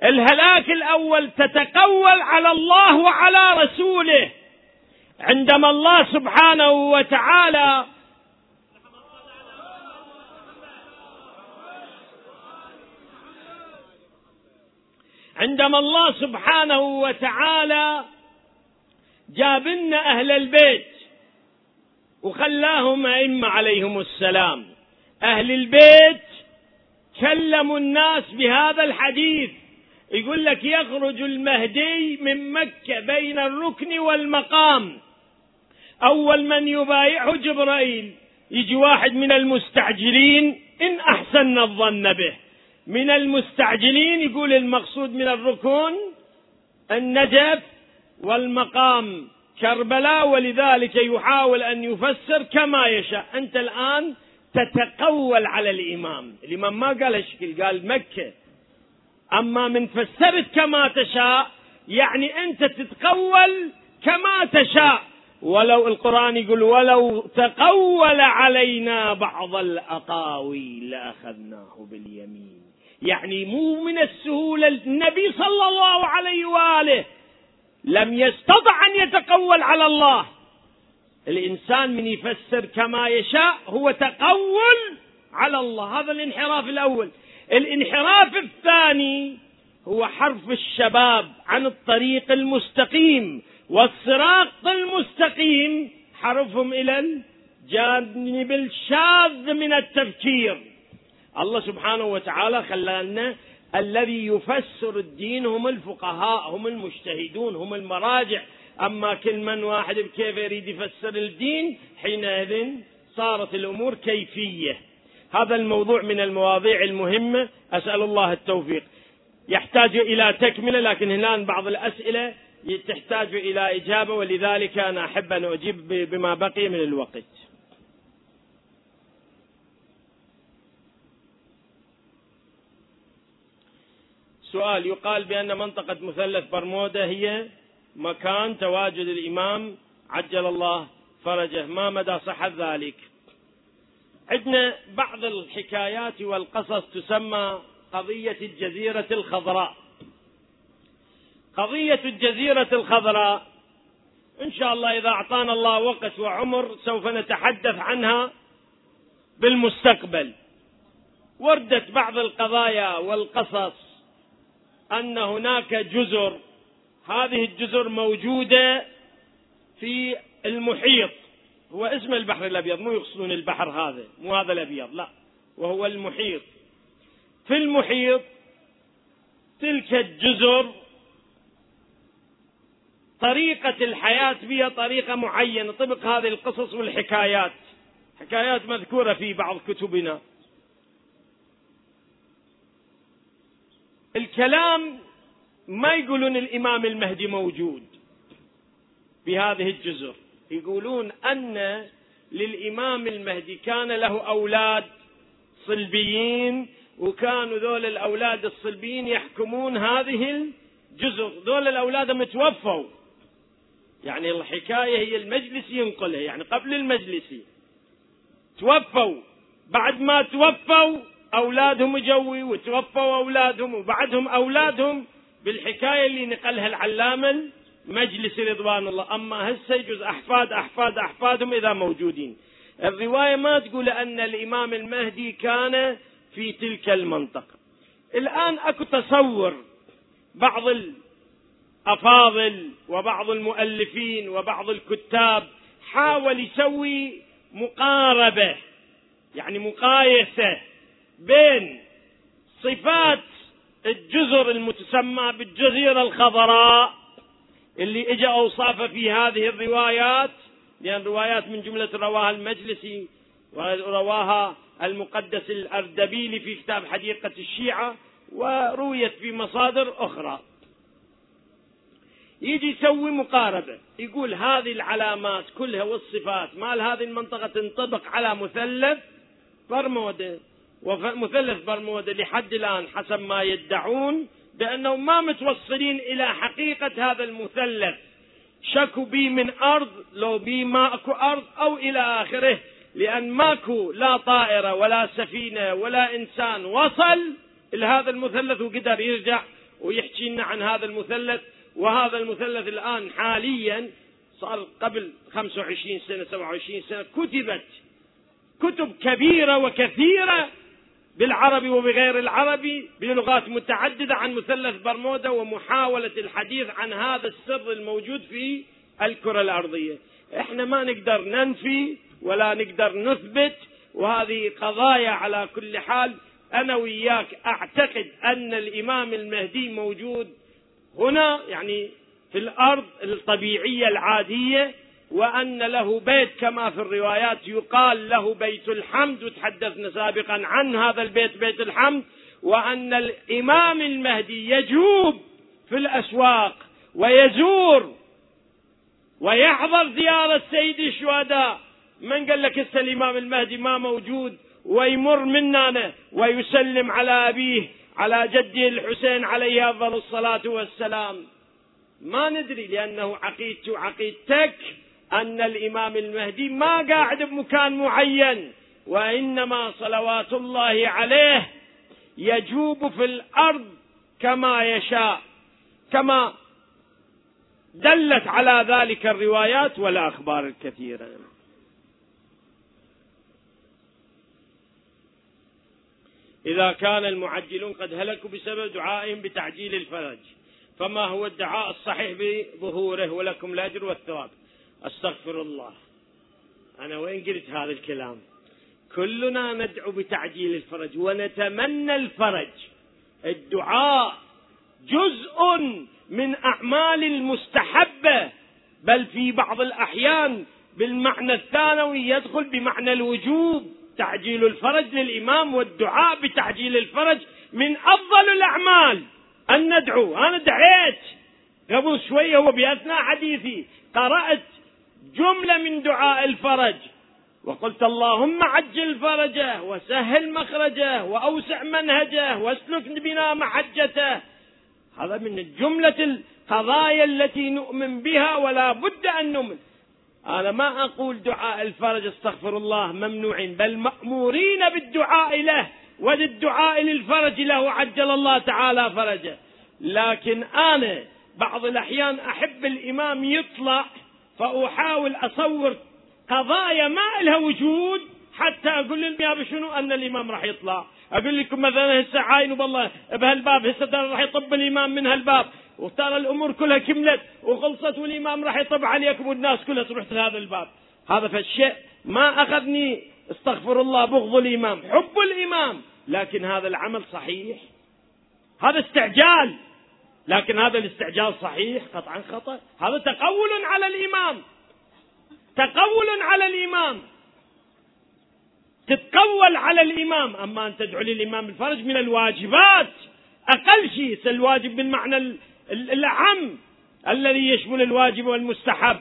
الهلاك الأول تتقول على الله وعلى رسوله. عندما الله سبحانه وتعالى عندما الله سبحانه وتعالى جاب لنا أهل البيت وخلاهم أئمة عليهم السلام. أهل البيت كلموا الناس بهذا الحديث. يقول لك يخرج المهدي من مكة بين الركن والمقام. أول من يبايعه جبرائيل. يجي واحد من المستعجلين إن أحسن الظن به. من المستعجلين يقول المقصود من الركن النجف والمقام كربلاء ولذلك يحاول أن يفسر كما يشاء. أنت الآن تتقول على الإمام. الإمام ما قال هالشكل قال مكة. أما من فسرت كما تشاء يعني أنت تتقول كما تشاء. ولو القرآن يقول ولو تقول علينا بعض الأقاويل لأخذناه باليمين. يعني مو من السهولة. النبي صلى الله عليه وآله لم يستطع أن يتقول على الله. الإنسان من يفسر كما يشاء هو تقول على الله. هذا الانحراف الأول. الانحراف الثاني هو حرف الشباب عن الطريق المستقيم والصراط المستقيم. حرفهم إلى الجانب الشاذ من التفكير. الله سبحانه وتعالى خلانا الذي يفسر الدين هم الفقهاء هم المجتهدون هم المراجع. أما كل من واحد بكيف يريد يفسر الدين حينئذ صارت الأمور كيفية. هذا الموضوع من المواضيع المهمة. أسأل الله التوفيق. يحتاج إلى تكملة لكن هنا بعض الأسئلة تحتاج إلى إجابة ولذلك أنا أحب أن أجيب بما بقي من الوقت. سؤال يقال بأن منطقة مثلث برمودا هي مكان تواجد الإمام عجل الله فرجه ما مدى صحة ذلك؟ عندنا بعض الحكايات والقصص تسمى قضية الجزيرة الخضراء. قضية الجزيرة الخضراء إن شاء الله إذا أعطانا الله وقت وعمر سوف نتحدث عنها بالمستقبل. وردت بعض القضايا والقصص أن هناك جزر. هذه الجزر موجودة في المحيط. هو اسم البحر الأبيض مو يقصدون البحر هذا مو هذا الأبيض لا. وهو المحيط. في المحيط تلك الجزر طريقة الحياة بها طريقة معينة. طبق هذه القصص والحكايات. حكايات مذكورة في بعض كتبنا. الكلام ما يقولون الإمام المهدي موجود بهذه الجزر. يقولون أن للإمام المهدي كان له أولاد صلبيين وكانوا ذول الأولاد الصلبيين يحكمون هذه الجزر. ذول الأولاد متوفوا يعني الحكاية هي المجلس ينقلها يعني قبل المجلس. توفوا. بعد ما توفوا أولادهم جوي وتوفوا أولادهم وبعدهم أولادهم بالحكاية اللي نقلها العلامة المجلس رضوان الله. أما هسه يجوز أحفاد أحفاد أحفادهم إذا موجودين. الرواية ما تقول أن الإمام المهدي كان في تلك المنطقة. الآن أكو تصور. بعض الأفاضل وبعض المؤلفين وبعض الكتاب حاول يسوي مقاربة يعني مقايسة بين صفات الجزر المتسمى بالجزيرة الخضراء اللي اجى اوصافه في هذه الروايات لأن روايات من جملة رواها المجلسي ورواها المقدس الأردبيلي في كتاب حديقة الشيعة ورويت في مصادر أخرى. يجي يسوي مقاربة يقول هذه العلامات كلها والصفات مال هذه المنطقة تنطبق على مثلث برمودة ومثلث برمودا لحد الآن حسب ما يدعون بأنهم ما متوصلين إلى حقيقة هذا المثلث. شكوا بي من أرض لو بي ماكو أرض أو إلى آخره لأن ماكو لا طائرة ولا سفينة ولا إنسان وصل إلى هذا المثلث وقدر يرجع ويحكي لنا عن هذا المثلث. وهذا المثلث الآن حاليا صار قبل 25 سنة 27 سنة كتبت كتب كبيرة وكثيرة بالعربي وبغير العربي بلغات متعددة عن مثلث برمودا ومحاولة الحديث عن هذا السر الموجود في الكرة الأرضية. إحنا ما نقدر ننفي ولا نقدر نثبت وهذه قضايا على كل حال. أنا وياك أعتقد أن الإمام المهدي موجود هنا يعني في الأرض الطبيعية العادية وأن له بيت كما في الروايات يقال له بيت الحمد وتحدثنا سابقا عن هذا البيت بيت الحمد وأن الإمام المهدي يجوب في الأسواق ويزور ويحضر زيارة سيد الشهداء. من قال لك هسه الإمام المهدي ما موجود؟ ويمر مننا ويسلم على أبيه على جده الحسين عليه أفضل الصلاة والسلام. ما ندري لأنه عقيدتي وعقيدتك أن الإمام المهدي ما قاعد بمكان معين وإنما صلوات الله عليه يجوب في الأرض كما يشاء. كما دلت على ذلك الروايات والأخبار الكثيرة. إذا كان المعجلون قد هلكوا بسبب دعائهم بتعجيل الفرج فما هو الدعاء الصحيح بظهوره ولكم الأجر والثواب. أستغفر الله. أنا وين قلت هذا الكلام؟ كلنا ندعو بتعجيل الفرج ونتمنى الفرج. الدعاء جزء من أعمال المستحبة بل في بعض الأحيان بالمعنى الثانوي يدخل بمعنى الوجوب. تعجيل الفرج للإمام والدعاء بتعجيل الفرج من أفضل الأعمال. أن ندعو. أنا دعيت. قبل شوية هو بأثناء حديثي قرأت جملة من دعاء الفرج. وقلت اللهم عجل فرجه وسهل مخرجه وأوسع منهجه واسلك بنا محجته. هذا من جملة القضايا التي نؤمن بها ولا بد أن نؤمن. أنا ما أقول دعاء الفرج استغفر الله ممنوعين بل مأمورين بالدعاء له وللدعاء للفرج له عجل الله تعالى فرجه. لكن أنا بعض الأحيان أحب الإمام يطلع فأحاول أصور قضايا ما لها وجود حتى أقول للنيابة شنو؟ أن الإمام راح يطلع. أقول لكم مثلا هسه عاين والله بهالباب هسه راح يطب الإمام من هالباب. وترى الأمور كلها كملت وخلصت والإمام راح يطب عليكم والناس كلها تروح هذا الباب. هذا فالشيء ما أخذني استغفر الله بغض الإمام حب الإمام. لكن هذا العمل صحيح. هذا استعجال. لكن هذا الاستعجال صحيح قطعا خطأ. هذا تقول على الإمام تقول على الإمام تتقول على الإمام. أما أن تدعو للإمام بالفرج من الواجبات. أقل شيء الواجب بالمعنى الأعم الذي يشمل الواجب والمستحب.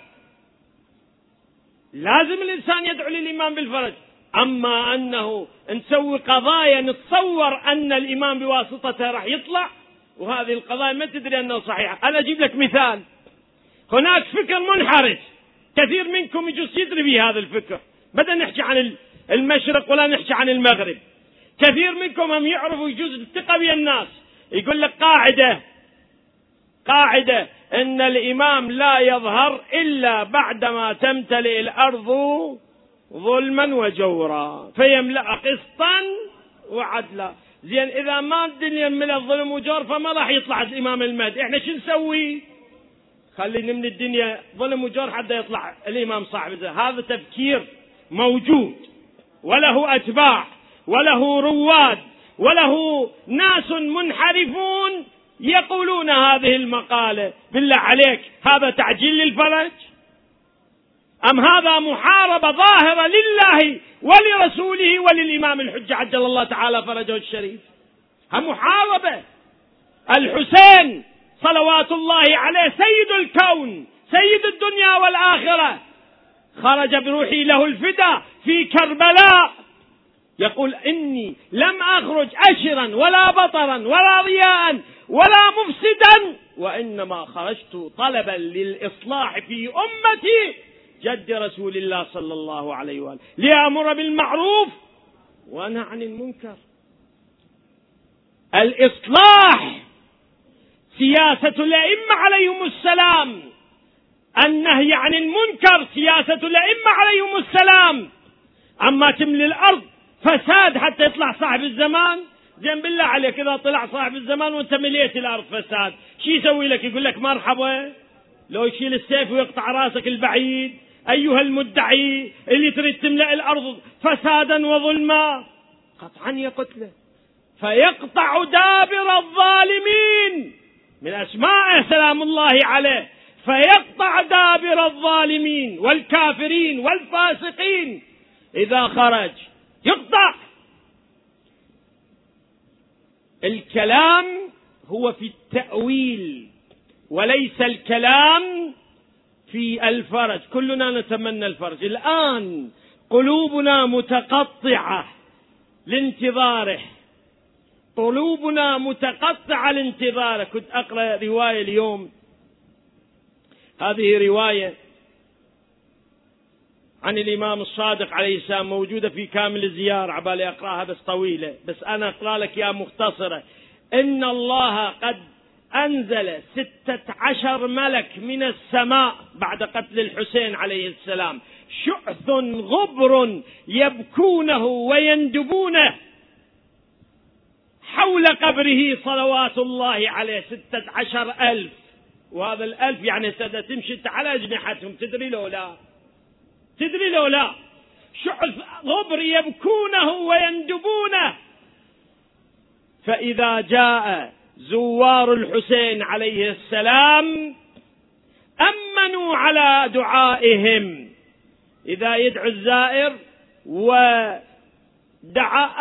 لازم الإنسان يدعو للإمام بالفرج. أما أنه نسوي قضايا نتصور أن الإمام بواسطته راح يطلع وهذه القضايا ما تدري أنه صحيحة. أنا أجيب لك مثال. هناك فكر منحرف كثير منكم يجوز يدري به هذا الفكر. بدنا نحكي عن المشرق ولا نحكي عن المغرب. كثير منكم هم يعرفوا يجوز الثقة بين الناس. يقول لك قاعدة. قاعدة. إن الإمام لا يظهر إلا بعدما تمتلئ الأرض ظلما وجورا. فيملأ قسطا وعدلا. زين إذا ما الدنيا من الظلم وجور فما راح يطلع الإمام المهدي. إحنا شو نسوي؟ خلي من الدنيا ظلم وجور حتى يطلع الإمام صاحب هذا تفكير موجود. وله أتباع وله رواد وله ناس منحرفون يقولون هذه المقالة. بالله عليك هذا تعجيل للفرج؟ أم هذا محاربة ظاهرة لله ولرسوله وللإمام الحجة عجل الله تعالى فرجه الشريف؟ محاربة. الحسين صلوات الله عليه سيد الكون سيد الدنيا والآخرة. خرج بروحي له الفدا في كربلاء. يقول إني لم أخرج أشرا ولا بطرا ولا ضياء ولا مفسدا وإنما خرجت طلبا للإصلاح في أمتي. جد رسول الله صلى الله عليه وآله. ليأمر بالمعروف وأنهى عن المنكر. الإصلاح سياسة الأئمة عليهم السلام. النهي عن المنكر سياسة الأئمة عليهم السلام. أما تملي الأرض فساد حتى يطلع صاحب الزمان. زين بالله عليك إذا طلع صاحب الزمان وأنت مليت الأرض فساد شو يسوي لك؟ يقول لك مرحبا. لو يشيل السيف ويقطع راسك البعيد. أيها المدعي اللي تريد تملأ الأرض فسادا وظلما. قطعا يقتله فيقطع دابر الظالمين. من أسماء سلام الله عليه. فيقطع دابر الظالمين والكافرين والفاسقين. إذا خرج يقطع. الكلام هو في التأويل وليس الكلام في الفرج كلنا نتمنى الفرج. الآن قلوبنا متقطعة لانتظاره. قلوبنا متقطعة لانتظاره. كنت أقرأ رواية اليوم. هذه رواية عن الإمام الصادق عليه السلام موجودة في كامل الزيارة. عبالي أقرأها بس طويلة. بس أنا أقرأ لك يا مختصرة. إن الله قد أنزل ستة عشر ملك من السماء بعد قتل الحسين عليه السلام. شعث غبر يبكونه ويندبونه حول قبره صلوات الله عليه ستة عشر ألف. وهذا الألف يعني تمشي على أجنحتهم. تدري لو لا؟ تدري لو لا؟ شعث غبر يبكونه ويندبونه. فإذا جاء زوار الحسين عليه السلام أمنوا على دعائهم. إذا يدعو الزائر ودعا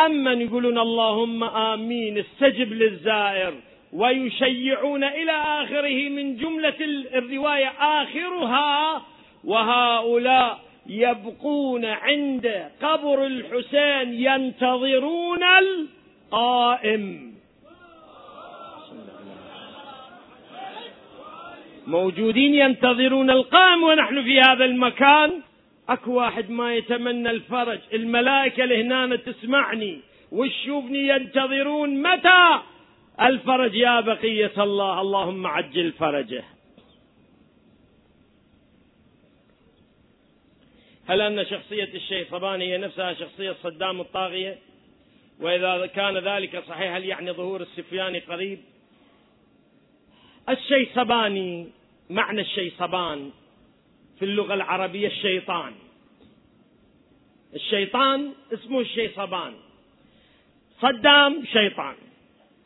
أمن يقولون اللهم آمين استجب للزائر. ويشيعون إلى آخره من جملة الرواية آخرها وهؤلاء يبقون عند قبر الحسين ينتظرون القائم. موجودين ينتظرون القائم ونحن في هذا المكان. أكو واحد ما يتمنى الفرج. الملائكة لهنا تسمعني. وتشوفني ينتظرون متى؟ الفرج يا بقية الله. اللهم عجل فرجه. هل أن شخصية الشيخ صباني هي نفسها شخصية صدام الطاغية؟ وإذا كان ذلك صحيح هل يعني ظهور السفياني قريب؟ الشيصباني معنى الشيصبان في اللغة العربية الشيطان. الشيطان اسمه الشيصبان صدام شيطان.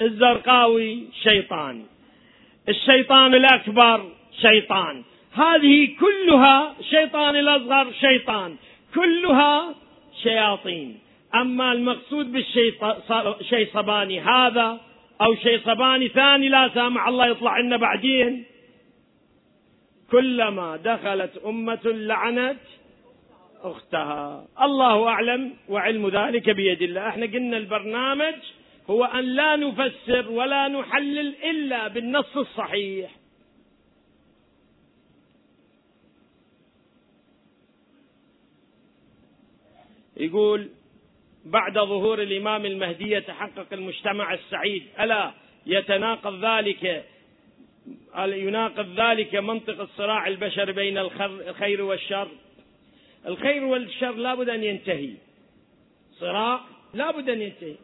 الزرقاوي شيطان. الشيطان الأكبر شيطان. هذه كلها شيطان الأصغر شيطان. كلها شياطين. أما المقصود بالشيصباني هذا أو شيصباني ثاني لا سامح الله يطلع لنا بعدين. كلما دخلت أمة لعنت أختها. الله أعلم وعلم ذلك بيد الله. إحنا قلنا البرنامج هو أن لا نفسر ولا نحلل إلا بالنص الصحيح. يقول بعد ظهور الإمام المهدي يتحقق المجتمع السعيد. ألا يتناقض ذلك يناقض ذلك منطق الصراع البشري بين الخير والشر. الخير والشر لابد أن ينتهي. صراع لابد أن ينتهي.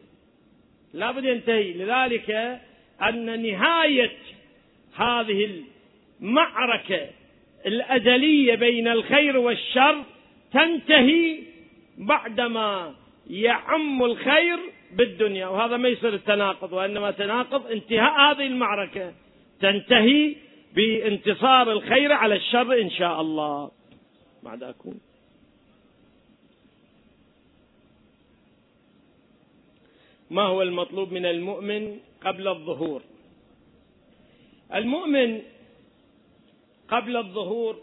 لابد ينتهي. لذلك أن نهاية هذه المعركة الأزلية بين الخير والشر تنتهي بعدما يعم الخير بالدنيا. وهذا ما يصير التناقض وإنما تناقض انتهاء هذه المعركة. تنتهي بانتصار الخير على الشر إن شاء الله. بعد أكون. ما هو المطلوب من المؤمن قبل الظهور؟ المؤمن قبل الظهور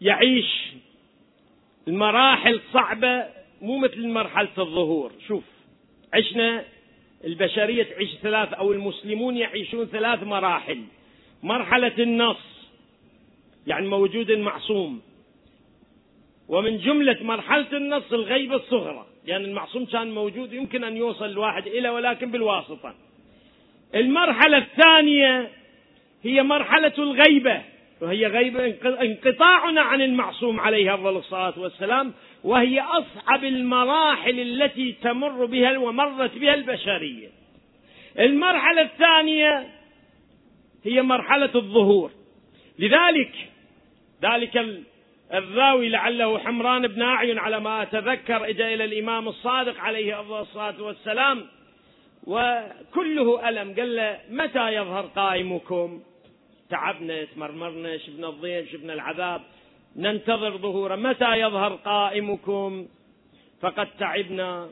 يعيش المراحل صعبة مو مثل مرحلة الظهور. شوف عشنا البشرية تعيش ثلاث أو المسلمون يعيشون ثلاث مراحل. مرحلة النص يعني موجود المعصوم. ومن جملة مرحلة النص الغيبة الصغرى لأن يعني المعصوم كان موجود يمكن أن يوصل الواحد إلى ولكن بالواسطة. المرحلة الثانية هي مرحلة الغيبة وهي غيبة انقطاعنا عن المعصوم عليه أفضل الصلاة والسلام وهي أصعب المراحل التي تمر بها ومرت بها البشرية. المرحلة الثانية هي مرحلة الظهور. لذلك ذلك الراوي لعله حمران بن أعين على ما أتذكر إجا إلى الإمام الصادق عليه أفضل الصلاة والسلام وكله ألم. قال له متى يظهر قائمكم؟ تعبنا تمرمرنا شفنا الضيف شفنا العذاب. ننتظر ظهوره. متى يظهر قائمكم؟ فقد تعبنا.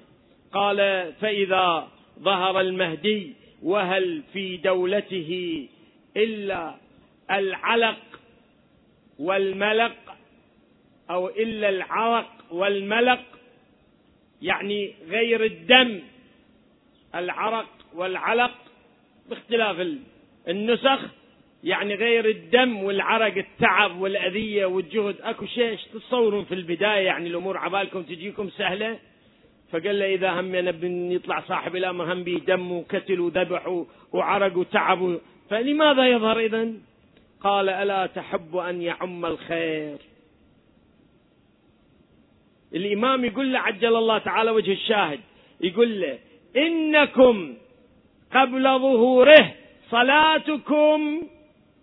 قال فإذا ظهر المهدي وهل في دولته إلا العلق والملق أو إلا العرق والملق يعني غير الدم العرق والعلق باختلاف النسخ يعني غير الدم والعرق التعب والأذية والجهد. أكو شيء تتصورون في البداية؟ يعني الأمور عبالكم تجيكم سهلة؟ فقال له إذا همنا يطلع صاحب الأمر هم به دم وكتل وذبح وعرق وتعب فلماذا يظهر إذا قال ألا تحب أن يعم الخير. الإمام يقول له عجل الله تعالى وجه الشاهد. يقول له إنكم قبل ظهوره صلاتكم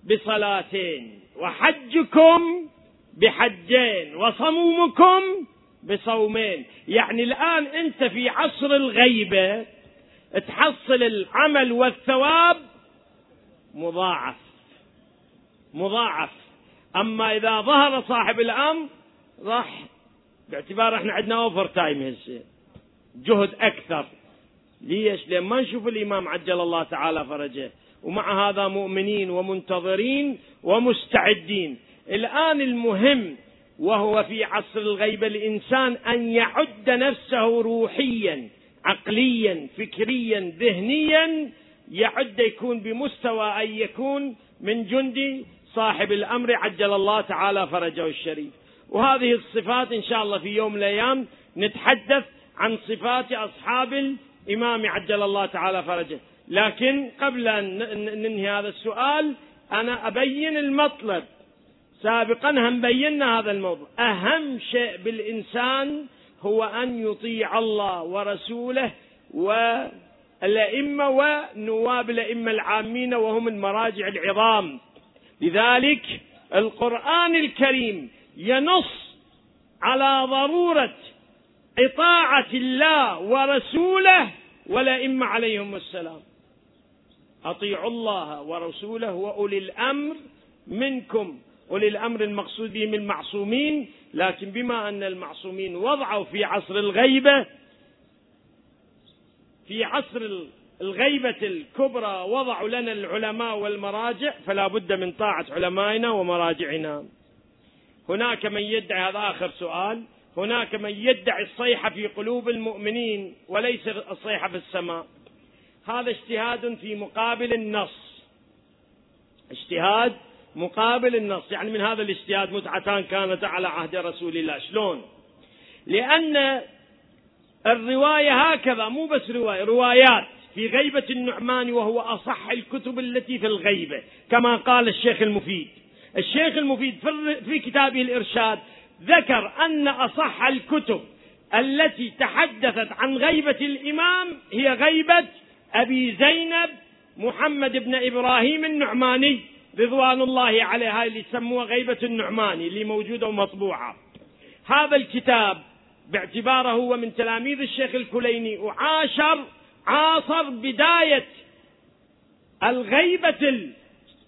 بصلاتين وحجكم بحجين وصومكم بصومين. يعني الآن أنت في عصر الغيبة تحصل العمل والثواب مضاعف مضاعف. أما إذا ظهر صاحب الأمر راح باعتبار إحنا عندنا overtime هسه جهد أكثر. ليش؟ لأن ما نشوف الإمام عجل الله تعالى فرجه. ومع هذا مؤمنين ومنتظرين ومستعدين. الآن المهم وهو في عصر الغيبة الإنسان أن يعد نفسه روحيا عقليا فكريا ذهنيا يعد يكون بمستوى أن يكون من جندي صاحب الأمر عجل الله تعالى فرجه الشريف. وهذه الصفات إن شاء الله في يوم من الأيام نتحدث عن صفات أصحاب الإمام عجل الله تعالى فرجه. لكن قبل أن ننهي هذا السؤال أنا أبين المطلب. سابقا هم بينا هذا الموضوع. أهم شيء بالإنسان هو أن يطيع الله ورسوله والأئمة ونواب الأئمة العامين وهم المراجع العظام. لذلك القرآن الكريم ينص على ضرورة إطاعة الله ورسوله والأئمة عليهم السلام. أطيعوا الله ورسوله وأولي الأمر منكم. أولي الأمر المقصود بهم المعصومين لكن بما أن المعصومين وضعوا في عصر الغيبة في عصر الغيبة الكبرى وضعوا لنا العلماء والمراجع فلا بد من طاعة علمائنا ومراجعنا. هناك من يدعي هذا آخر سؤال هناك من يدعي الصيحة في قلوب المؤمنين وليس الصيحة في السماء. هذا اجتهاد في مقابل النص. اجتهاد مقابل النص. يعني من هذا الاجتهاد متعتان كانت على عهد رسول الله. شلون؟ لأن الرواية هكذا مو بس رواية روايات في غيبة النعمان وهو أصح الكتب التي في الغيبة كما قال الشيخ المفيد. الشيخ المفيد في كتابه الإرشاد ذكر أن أصح الكتب التي تحدثت عن غيبة الإمام هي غيبة أبي زينب محمد بن إبراهيم النعماني رضوان الله عليه هاي اللي يسموها غيبة النعماني اللي موجودة ومطبوعة. هذا الكتاب باعتباره هو من تلاميذ الشيخ الكليني وعاشر عاصر بداية الغيبة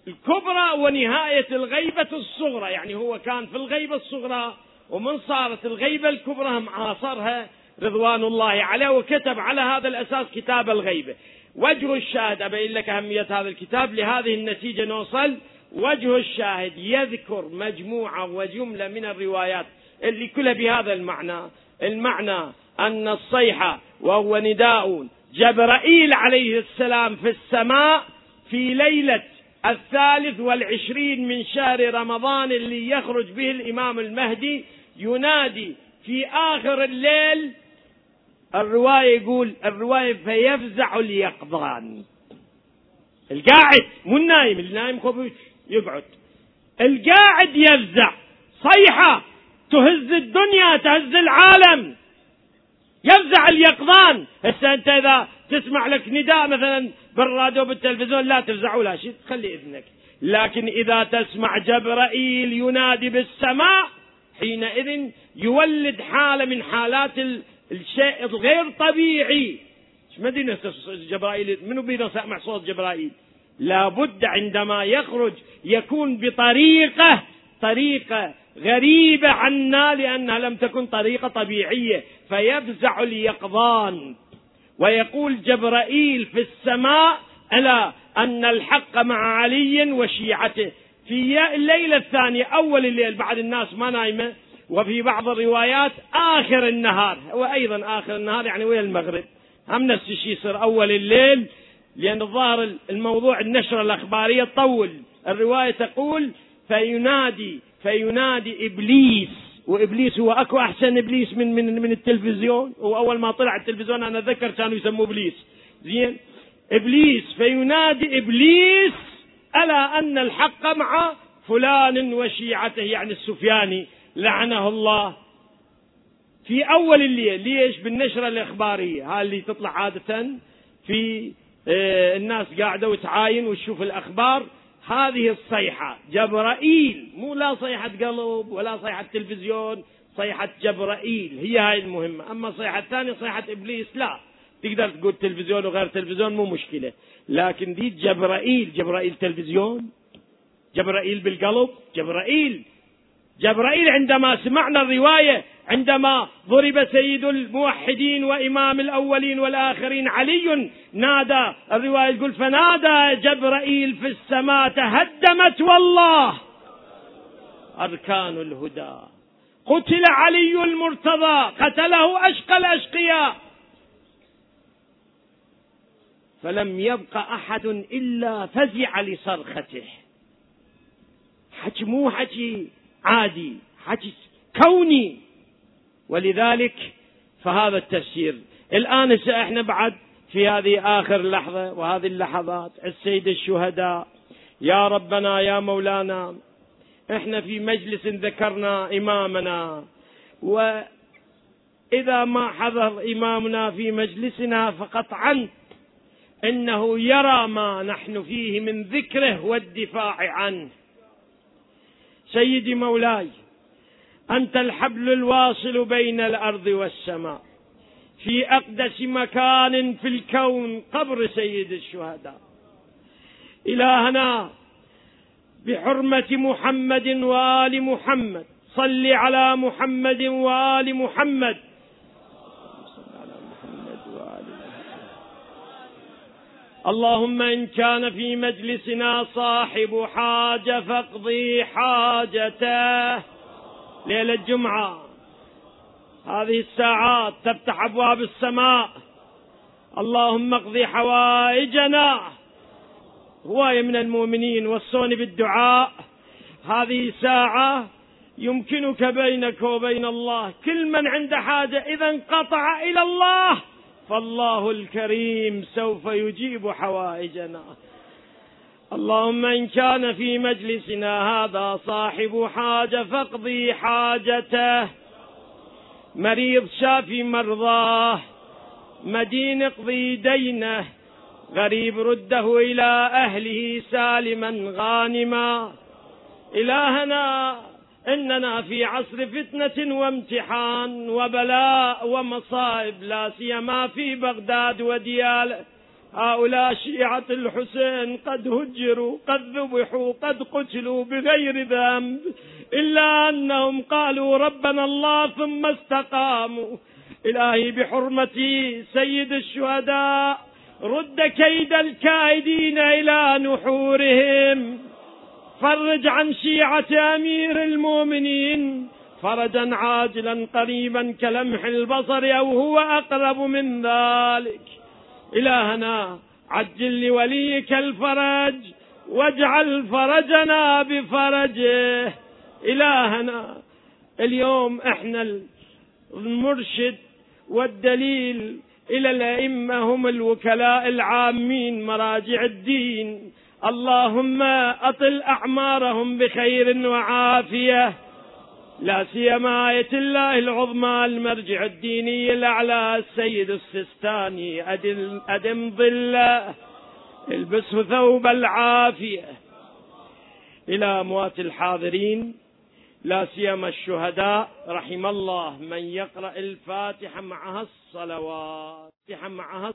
الكبرى ونهاية الغيبة الصغرى. يعني هو كان في الغيبة الصغرى ومن صارت الغيبة الكبرى هم عاصرها رضوان الله عليه وكتب على هذا الأساس كتاب الغيبة وجه الشاهد أبين لك أهمية هذا الكتاب لهذه النتيجة نوصل. وجه الشاهد يذكر مجموعة وجملة من الروايات اللي كلها بهذا المعنى. المعنى أن الصيحة وهو نداء جبرائيل عليه السلام في السماء في ليلة الثالث والعشرين من شهر رمضان اللي يخرج به الإمام المهدي ينادي في آخر الليل الرواية يقول الرواية فيفزع اليقظان. القاعد مو النايم النايم خبوش يقعد. القاعد يفزع. صيحة تهز الدنيا تهز العالم. يفزع اليقظان. هسه انت إذا تسمع لك نداء مثلا بالراديو بالتلفزيون لا تفزع ولا شيء خلي إذنك. لكن إذا تسمع جبرائيل ينادي بالسماء حينئذ يولد حالة من حالات الشيء الغير طبيعي. ما دينا جبرائيل منو بينا سمع صوت جبرائيل؟ لابد عندما يخرج يكون بطريقة طريقة غريبة عنا لأنها لم تكن طريقة طبيعية فيفزع اليقظان. ويقول جبرائيل في السماء ألا أن الحق مع علي وشيعته. في الليلة الثانية أول الليل بعد الناس ما نايمة وفي بعض الروايات آخر النهار وأيضا آخر النهار يعني وين المغرب. هم نفس الشيء يصير أول الليل لأن الظاهر الموضوع النشرة الأخبارية طول. الرواية تقول فينادي فينادي إبليس وإبليس هو أكو أحسن إبليس من من من التلفزيون. وأول ما طلع التلفزيون أنا أتذكر كانوا يسموه إبليس. زين؟ إبليس فينادي إبليس ألا أن الحق مع فلان وشيعته يعني السفياني. لعنه الله. في أول الليل ليش؟ بالنشرة الإخبارية. هاي اللي تطلع عادة في آه، الناس قاعدة وتعاين وتشوف الأخبار. هذه الصيحة جبرائيل. مو لا صيحة قلب ولا صيحة تلفزيون صيحة جبرائيل. هي هاي المهمة. أما صيحة الثانية صيحة إبليس لا. تقدر تقول تلفزيون وغير تلفزيون مو مشكلة. لكن دي جبرائيل. جبرائيل تلفزيون جبرائيل بالقلب جبرائيل. جبرائيل عندما سمعنا الرواية عندما ضرب سيد الموحدين وإمام الأولين والآخرين علي نادى الرواية تقول فنادى جبرائيل في السماء تهدمت والله. أركان الهدى. قتل علي المرتضى قتله أشقى الأشقياء. فلم يبق أحد إلا فزع لصرخته. حكي مو حكي عادي حكي كوني. ولذلك فهذا التفسير. الآن إحنا بعد في هذه آخر لحظة وهذه اللحظات السيد الشهداء يا ربنا يا مولانا إحنا في مجلس ذكرنا إمامنا. وإذا ما حضر إمامنا في مجلسنا فقطعا إنه يرى ما نحن فيه من ذكره والدفاع عنه. سيدي مولاي أنت الحبل الواصل بين الأرض والسماء. في أقدس مكان في الكون قبر سيد الشهداء. إلهنا بحرمة محمد وآل محمد صل على محمد وآل محمد. اللهم إن كان في مجلسنا صاحب حاجة فاقضي حاجته. ليلة الجمعة. هذه الساعات تفتح أبواب السماء. اللهم اقضي حوائجنا. هواية من المؤمنين وصوني بالدعاء. هذه ساعة يمكنك بينك وبين الله كل من عنده حاجة إذا انقطع إلى الله. فالله الكريم سوف يجيب حوائجنا. اللهم إن كان في مجلسنا هذا صاحب حاجة فاقضي حاجته. مريض شافي مرضاه مدين اقضي دينه. غريب رده إلى أهله سالما غانما. إلهنا إننا في عصر فتنة وامتحان وبلاء ومصائب لا سيما في بغداد ودياله هؤلاء شيعة الحسين قد هجروا قد ذبحوا قد قتلوا بغير ذنب إلا أنهم قالوا ربنا الله ثم استقاموا. إلهي بحرمة سيد الشهداء رد كيد الكائدين إلى نحورهم. فرج عن شيعة أمير المؤمنين فرجا عاجلا قريبا كلمح البصر أو هو أقرب من ذلك. إلهنا عجل لوليك الفرج واجعل فرجنا بفرجه. إلهنا اليوم إحنا المرشد والدليل إلى الأئمة هم الوكلاء العامين مراجع الدين. اللهم أطل أعمارهم بخير وعافية. لا سيما آية الله العظمى المرجع الديني الأعلى السيد السستاني أدم, أدم ظله البسه ثوب العافية. إلى أموات الحاضرين. لا سيما الشهداء. رحم الله من يقرأ الفاتحة معها الصلوات. معها